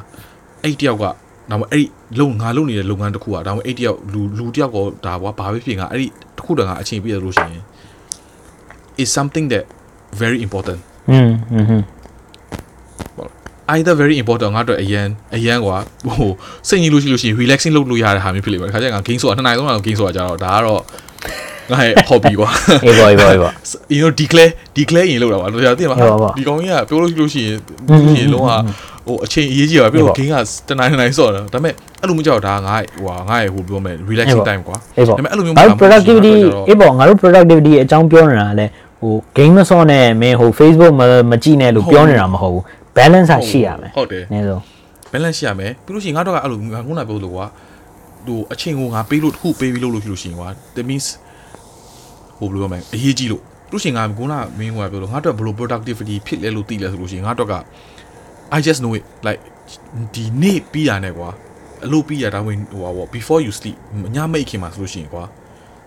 အဲ့ဒီတယောက်ကဒါမှအဲ့ဒီလုံငါလုပ်နေတဲ့လုပ်ငန်းတစ်ခုอ่ะဒါမှအဲ့ဒီတယောက်လူလူတယောက်ကောဒါကွာဘာပဲဖြစ်ငါအဲ့ဒီတစ်ခုတော့ငါအချိန်ပေးရဆိုလို့ရှိရင် is something that very important อืมอืม either very important ငါတို့အရန်အရန်ကွာဟိုစိတ်ကြီးလို့ရှိလို့ရှိရင် relaxing လုပ်လို့ရတဲ့ဟာမျိုးဖြစ်လိမ့်မယ်။ခါကျရင်ငါ game ဆိုတာနှစ်နိုင်သုံးနိုင် game ဆိုတာကြတော့ဒါကတော့ငငါရဲ့ hobby ကွာအေးပေါ့အေးပေါ့အေးပေါ့ you know declare declare ရင်လောက်တာပါလို့ရသိမှာဟုတ်ပါဘူးဒီကောင်ကြီးကပြောလို့ရှိလို့ရှိရင်อืมဒီလုံးဝဟိုအချိန်အရေးကြီးပါပြောဟုတ်လို့ပါဂိမ်းကတနိုင်နိုင်ဆော့တယ်ဒါပေမဲ့အဲ့လိုမျိုးကြောက်တာငါဟိုဟာငါရဲ့ဟိုပြောမယ် relaxing time ကွာအေးပေါ့ဒါပေမဲ့အဲ့လိုမျိုးငါတို့မဟုတ်ဘူး productivity ဆိုတော့အေးပေါ့ငါတို့ productivity အကြောင်းပြောနေတာကလည်းဟို game မစောနဲ့မင်းဟို Facebook မမကြည့်နဲ့လို့ပြောနေတာမဟုတ်ဘူး balance ကရှိရမယ်ဟုတ်တယ်နည်းဆုံး balance ရှိရမယ်ပြီးလို့ရှိရင်ငါတို့ကအဲ့လိုငါခုနပြောလို့ကွာဟိုအချိန်ကိုငါပေးလို့တစ်ခုပေးပြီးလို့လို့ရှိလို့ရှိရင်ကွာ that means ဟိုဘယ်လိုပြောမလဲအရေးကြီးလို့ပြီးလို့ရှိရင်ငါခုနမင်းကပြောလို့ငါတို့ကဘယ်လို productivity ဖြစ်လဲလို့သိလဲဆိုလို့ရှိရင်ငါတို့က I just know it like ဒီနေ့ပြီးရတဲ့ကွာအလုပ်ပြီးရတာဝင်ဟိုပါ before you sleep ညမိတ်ခင်မှာဆိုလို့ရှိရင်ကွာ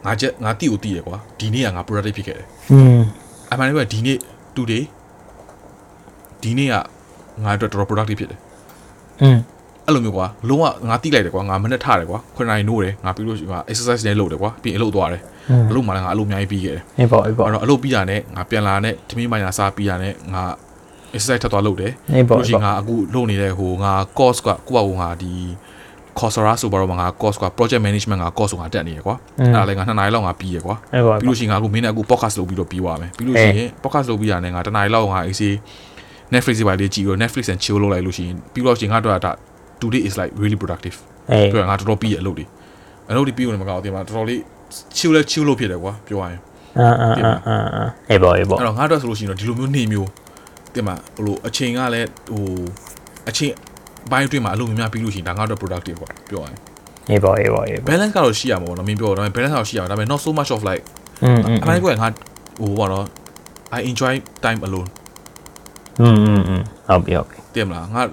ငါချက်ငါတိကိုတိရကွာဒီနေ့ကငါ productive ဖြစ်ခဲ့တယ်อืมအမှန်တကယ်ဒီနေ့ today ဒီနေ့က ငါအတွက်တော်တော် productive ဖြစ်တယ်อืมအဲ့လိုမျိုးကွာလုံးဝငါတိလိုက်တယ်ကွာငါမနဲ့ထားတယ်ကွာခွန်နိုင်နိုးတယ်ငါပြီးလို့ရှိရင်ငါ exercise နဲ့လုပ်တယ်ကွာပြီးရင်အလုပ်သွားတယ်အလုပ်မှလည်းငါအလုပ်အများကြီးပြီးခဲ့တယ်အေးပေါ့အေးပေါ့အဲ့တော့အလုပ်ပြီးတာနဲ့ငါပြန်လာတဲ့ထမင်းမိုင်နာစားပြီးတာနဲ့ငါ exercise ထပ်သွားလုပ်တယ်အေးပေါ့လို့ရှိရင်ငါအခုလုပ်နေတဲ့ဟိုငါ course ကကိုယ့်ဘာကိုငါဒီ Coursera ဆိုပါတော့ငါ course က project management ငါ course ကိုငါတက်နေရကွာအဲ့ဒါလည်းငါ2နာရီလောက်ငါပြီးရကွာအေးပေါ့ပြီးလို့ရှိရင်ငါအခုမင်းနဲ့အခု podcast လုပ်ပြီးတော့ပြီးသွားမယ်ပြီးလို့ရှိရင် podcast လုပ်ပြီးတာနဲ့ငါ2နာရီလောက်ငါ AC Netflix တွေပါလေးကြည့်ပြီးတော့ Netflix and chill လုပ်လိုက်လို့ရှိရင်ပြီးတော့ရှင်ငါတို့ကဒါ today is like really productive ပြောရငါတော်တော်ပြီးရအလုပ်တွေအလုပ်တွေပြီးလို့မကောက်တင်မှာတော်တော်လေး chill လဲ chill လုပ်ဖြစ်တယ်ကွာပြောရရင်အာအာအာအာအေးပေါ့အေးပေါ့အဲ့တော့ငါတို့ဆိုလို့ရှိရင်တော့ဒီလိုမျိုးနေမျိုးတင်မှာဟိုလိုအချိန်ကလည်းဟိုအချိန်ဘိုင်းတွင်းမှာအလုပ်များများပြီးလို့ရှိရင်ဒါငါတို့ productive ပေါ့ပြောရရင်အေးပေါ့အေးပေါ့အေးပေါ့ balance ကတော့ရှိရမှာပေါ့နော်မင်းပြောတော့ဒါပေမဲ့ balance ကတော့ရှိရမှာဒါပေမဲ့ not so much of like အမှန်တကယ်ငါဟိုပေါ့နော် I enjoy time alone อืมอืมอืมဟုတ်ပြီဟုတ်ပြီ တင်မလားငါ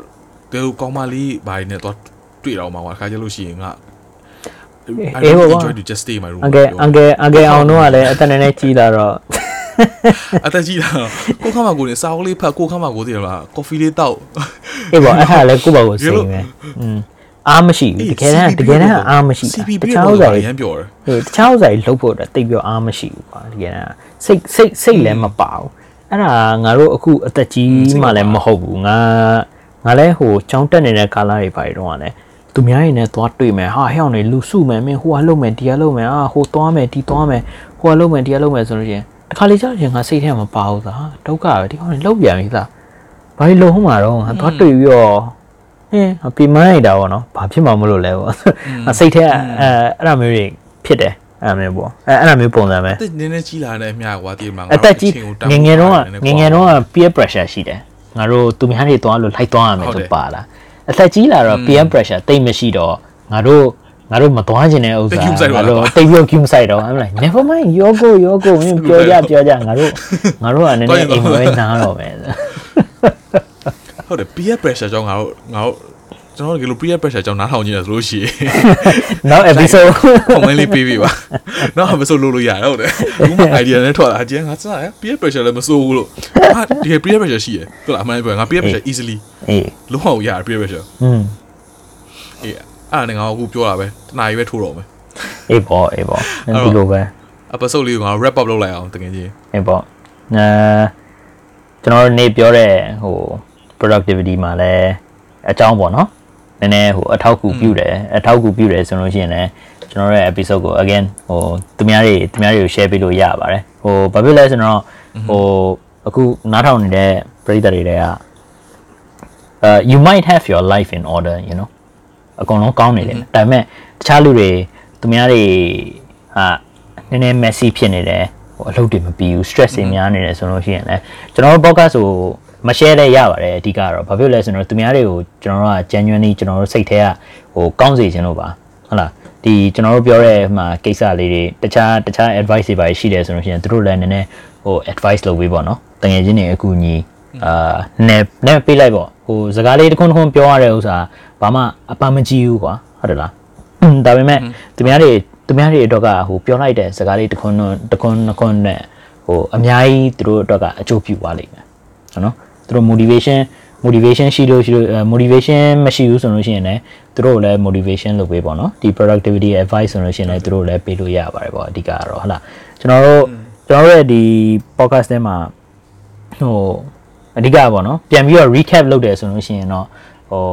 တဲကောင်းမလေးဘာတွေနဲ့တော့တွေ့တော့မှာကွာခါကြလို့ရှိရင်ငါ I really enjoy to just stay in my room အန်ကယ်အန်ကယ်အန်ကယ်အောင်တော့ကလည်းအတန်နဲ့ကြီးလာတော့ အသက်ကြီးလာကိုခါမကိုနေစာအုပ်လေးဖတ်ကိုခါမကိုတည်လား coffee လေးတောက် အေးပေါ့အဲ့ဒါလည်းကိုယ့်ဘာကိုစိတ်မယ်อืมအားမရှိဘူးတကယ်တမ်းတကယ်တမ်းအားမရှိတာ CPP တခြားဥစ္စာတွေ ရမ်းပြောတယ် ဟိုတခြားဥစ္စာတွေလှုပ်ဖို့အတွက်တိတ်ပြီးအားမရှိဘူးကွာတကယ်တမ်းစိတ်စိတ်စိတ်လည်းမပါဘူး အဲ့ဒါငါတို့အခုအသက်ကြီးမှလည်းမဟုတ်ဘူးငါငါလည်းဟိုចောင်းတက်နေတဲ့ကာလာတွေပါတွေတော့ကလည်းသူများတွေနဲ့သွားတွေ့မယ်ဟာဟဲ့အောင်နေလူစုမယ်မင်းဟိုကလှုပ်မယ်ဒီကလှုပ်မယ်အာဟိုသွားမယ်ဒီသွားမယ်ဟိုကလှုပ်မယ်ဒီကလှုပ်မယ်ဆိုလို့ရှိရင်တစ်ခါလေကြာရင်ငါစိတ်ထဲမှာမပါဘူးသာဒုက္ခပဲဒီကောင်တွေလှုပ်ပြန်ပြီသာဘာလို့လှုပ်ဟောမှာတော့ငါသွားတွေ့ပြီးတော့ဟင်းပြမလိုက်တာပေါ့နော်ဘာဖြစ်မှမလို့လဲပေါ့အစိတ်ထဲအဲအဲ့ဒါမျိုးတွေဖြစ်တယ် အဲ့ဒါမျိုးပေါ့အဲအဲ့ဒါမျိုးပုံစံပဲတက်နည်းနည်းကြီးလာတဲ့အမျှကွာတည်မှာအသက်ကြီးငယ်ငယ်တော့ငယ်ငယ်တော့ peer pressure ရှိတယ်ငါတို့သူများတွေသွားလို့လိုက်သွားရမယ်ဆိုပါလားအသက်ကြီးလာတော့ peer pressure တိတ်မရှိတော့ငါတို့ငါတို့မသွားခြင်းတဲ့ဥစ္စာငါတို့တိတ်ပြုတ်ကျူးဆိုင်တော့အဲ့လို never mind yogo yogo မင်းပြောကြပြောကြငါတို့ငါတို့ကနည်းနည်းအိမ်ဝဲနားတော့မယ်ဟုတ်တယ် peer pressure ကြောင့်ငါတို့ငါတို့ ကျွန်တော်တို့ဒီလို peer pressure ကြောင့်နားထောင်နေတယ်ဆိုလို့ရှိရင်နောက် episode comment လေးပေးပေးပါနောက် episode လုပ်လို့ရတယ်ဟုတ်တယ်အခုမှ idea နဲ့ထွက်လာအကျဉ်းငါစရ peer pressure လည်းမစိုးဘူးလို့ဟာဒီ peer pressure ရှိရဟုတ်လားအမှန်ပဲငါ peer pressure easily အေးလုံးဝရ peer pressure อืมအေးအဲ့ဒါနဲ့ငါအခုပြောတာပဲတနားရီပဲထိုးတော့မယ်အေးပေါ့အေးပေါ့ဒီလိုပဲ episode လေးကိုငါ wrap up လုပ်လိုက်အောင်တကယ်ကြီးအေးပေါ့အဲကျွန်တော်တို့နေပြောတဲ့ဟို productivity မှာလည်းအကြောင်းပေါ့နော် နည်းနည်းဟိုအထောက်အကူပြုတယ်အထောက်အကူပြုတယ်ဆိုလို့ရှိရင်လည်းကျွန်တော်တို့ရဲ့ episode ကို again ဟိုသူများတွေသူများတွေကို share ပေးလို့ရပါတယ်ဟိုဘာဖြစ်လဲဆိုတော့ဟိုအခုနားထောင်နေတဲ့ပရိသတ်တွေတွေက uh you might have your life in order you know အကုန်လုံးကောင်းနေတယ်ဒါပေမဲ့တခြားလူတွေသူများတွေဟာနည်းနည်း messy ဖြစ်နေတယ်ဟိုအလုပ်တွေမပြီးဘူး stress တွေများနေတယ်ဆိုလို့ရှိရင်လည်းကျွန်တော်တို့ podcast ကို မ share လဲရပါတယ်အဓိကတော့ဘာဖြစ်လဲဆိုတော့သူများတွေကိုကျွန်တော်တို့က genuinely ကျွန်တော်တို့စိတ်ထဲကဟိုကောင်းစေခြင်းလို့ပါဟုတ်လားဒီကျွန်တော်တို့ပြောတဲ့ဟိုကိစ္စလေးတွေတခြားတခြား advice တွေပါရှိတယ်ဆိုလို့ရှိရင်သူတို့လည်းနည်းနည်းဟို advice လုပ်ပေးပေါ့နော်တကယ်ချင်းတွေအကူအညီအာနည်းနည်းပေးလိုက်ပေါ့ဟိုစကားလေးတစ်ခုတစ်ခုပြောရတဲ့ဥစ္စာဘာမှအပန်းမကြည့်ဘူးကွာဟုတ်တယ်လားဒါပေမဲ့သူများတွေသူများတွေအတွက်ကဟိုပြောလိုက်တဲ့စကားလေးတစ်ခုတစ်ခုနှစ်ခုနဲ့ဟိုအများကြီးသူတို့အတွက်ကအကျိုးပြုသွားလိမ့်မယ်နော် သူတို့ motivation motivation ရှိလို့ရှိလို့ motivation မရှိဘူးဆိုလို့ရှိရင်လည်းသူတို့လည်း motivation လုပ်ပေးပေါ့နော်ဒီ productivity advice ဆိုလို့ရှိရင်လည်းသူတို့လည်းပေးလို့ရပါတယ်ပေါ့အဓိကတော့ဟုတ်လားကျွန်တော်တို့ကျွန်တော်တို့ရဲ့ဒီ podcast ထဲမှာဟိုအဓိကပေါ့နော်ပြန်ပြီးတော့ recap လုပ်တယ်ဆိုလို့ရှိရင်တော့ဟို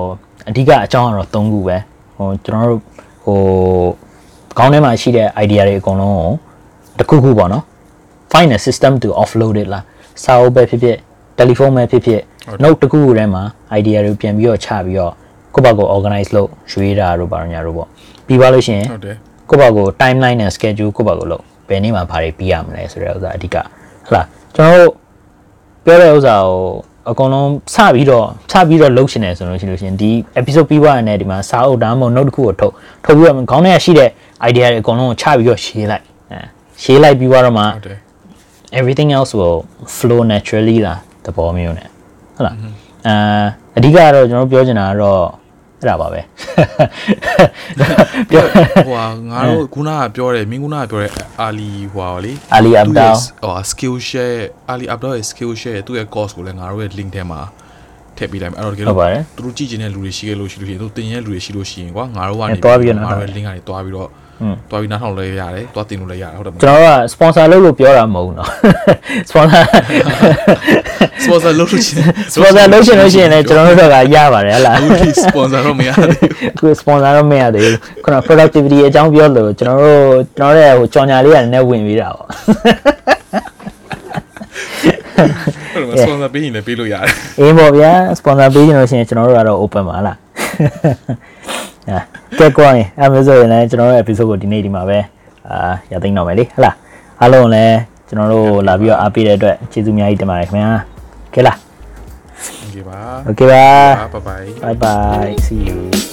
အဓိကအကြောင်းကတော့၃ခုပဲဟိုကျွန်တော်တို့ဟိုခေါင်းထဲမှာရှိတဲ့ idea တွေအကုန်လုံးကိုဟတစ်ခုခုပေါ့နော် find a system to offload it လားစာအုပ်ပဲဖြစ်ဖြစ် တယ်လီဖုန်းပဲဖြစ်ဖြစ် note တစ်ခုခုထဲမှာ idea တွေပြန်ပြီးတော့ချပြီးတော့ကိုယ့်ဘက်ကို organize လုပ်ရွေးတာတို့ဘာလို့ညာတို့ပေါ့ပြီးပါလို့ရှိရင်ဟုတ်တယ်ကိုယ့်ဘက်ကို timeline နဲ့ schedule ကိုယ့်ဘက်ကိုလုပ်ဘယ်နေ့မှဘာတွေပြီးရမလဲဆိုတဲ့ဥစ္စာအဓိကဟလာကျွန်တော်တို့ပြောတဲ့ဥစ္စာကိုအကုန်လုံးစပြီးတော့စပြီးတော့လုပ်ရှင်တယ်ဆိုလို့ရှိလို့ရှိရင်ဒီ episode ပြီးသွားတဲ့ဒီမှာစာအုပ်ဒါမှမဟုတ် note တစ်ခုကိုထုတ်ထုတ်ပြီးတော့ခေါင်းထဲကရှိတဲ့ idea တွေအကုန်လုံးကိုချပြီးတော့ရေးလိုက်အဲရေးလိုက်ပြီးတော့မှဟုတ်တယ် everything else will flow naturally လာသဘောမျိုးနဲ့ဟုတ်လားအာအဓိကကတော့ကျွန်တော်တို့ပြောချင်တာကတော့အဲ့ဒါပါပဲပြောဟိုဟာငါတို့ခုနကပြောတယ်မင်းခုနကပြောတဲ့အာလီဟိုဟာလေ Ali Abdal ဟို skill share အာလီ Abdal ရဲ့ skill share သူ့ရဲ့ course ကိုလည်းငါတို့ရဲ့ link ထဲမှာထည့်ပေးလိုက်မယ်အဲ့တော့တကယ်ဟုတ်လို့ပါတယ်သူတို့ကြည့်ချင်တဲ့လူတွေရှိခဲ့လို့ရှိလို့ရှိရင်သူတင်ရဲ့လူတွေရှိလို့ရှိရင်ကွာငါတို့ကနေအဲတွားပြီးတော့ငါတို့ရဲ့နား link ကနေတွားပြီးတော့ သွားပြီးနားထောင်လဲရတယ်သွားတင်လို့လဲရတယ်ဟုတ်တယ်မဟုတ်ကျွန်တော်က sponsor လုပ်လို့ပြောတာမဟုတ်တော့ sponsor sponsor လုပ်လို့ရှိတယ် sponsor လုပ်ရှင်လို့ရှိရင်လည်းကျွန်တော်တို့ကရပါတယ်ဟလားအခု sponsor တော့မရသေးဘူးအခု sponsor တော့မရသေးဘူးခုန productivity အကြောင်းပြောလို့ကျွန်တော်တို့ကျွန်တော်တို့ဟိုကြော်ညာလေးကလည်းနည်းဝင်ပြီးတာပေါ့ဟုတ်ကဲ့ sponsor ပေးရင်လည်းပေးလို့ရတယ်အေးပေါ့ဗျာ sponsor ပေးရင်လို့ရှိရင်ကျွန်တော်တို့ကတော့ open ပါလား ကဲကွာရင်အဲ့မျိုးဆိုရင်လည်းကျွန်တော်တို့ episode ကိုဒီနေ့ဒီမှာပဲအာရသိမ်းတော့မယ်လေဟုတ်လားအားလုံးလည်းကျွန်တော်တို့လာပြီးတော့အားပေးတဲ့အတွက်ကျေးဇူးအများကြီးတင်ပါတယ်ခင်ဗျာကဲလား Okay ပါ Okay ပါ Bye bye Bye bye see you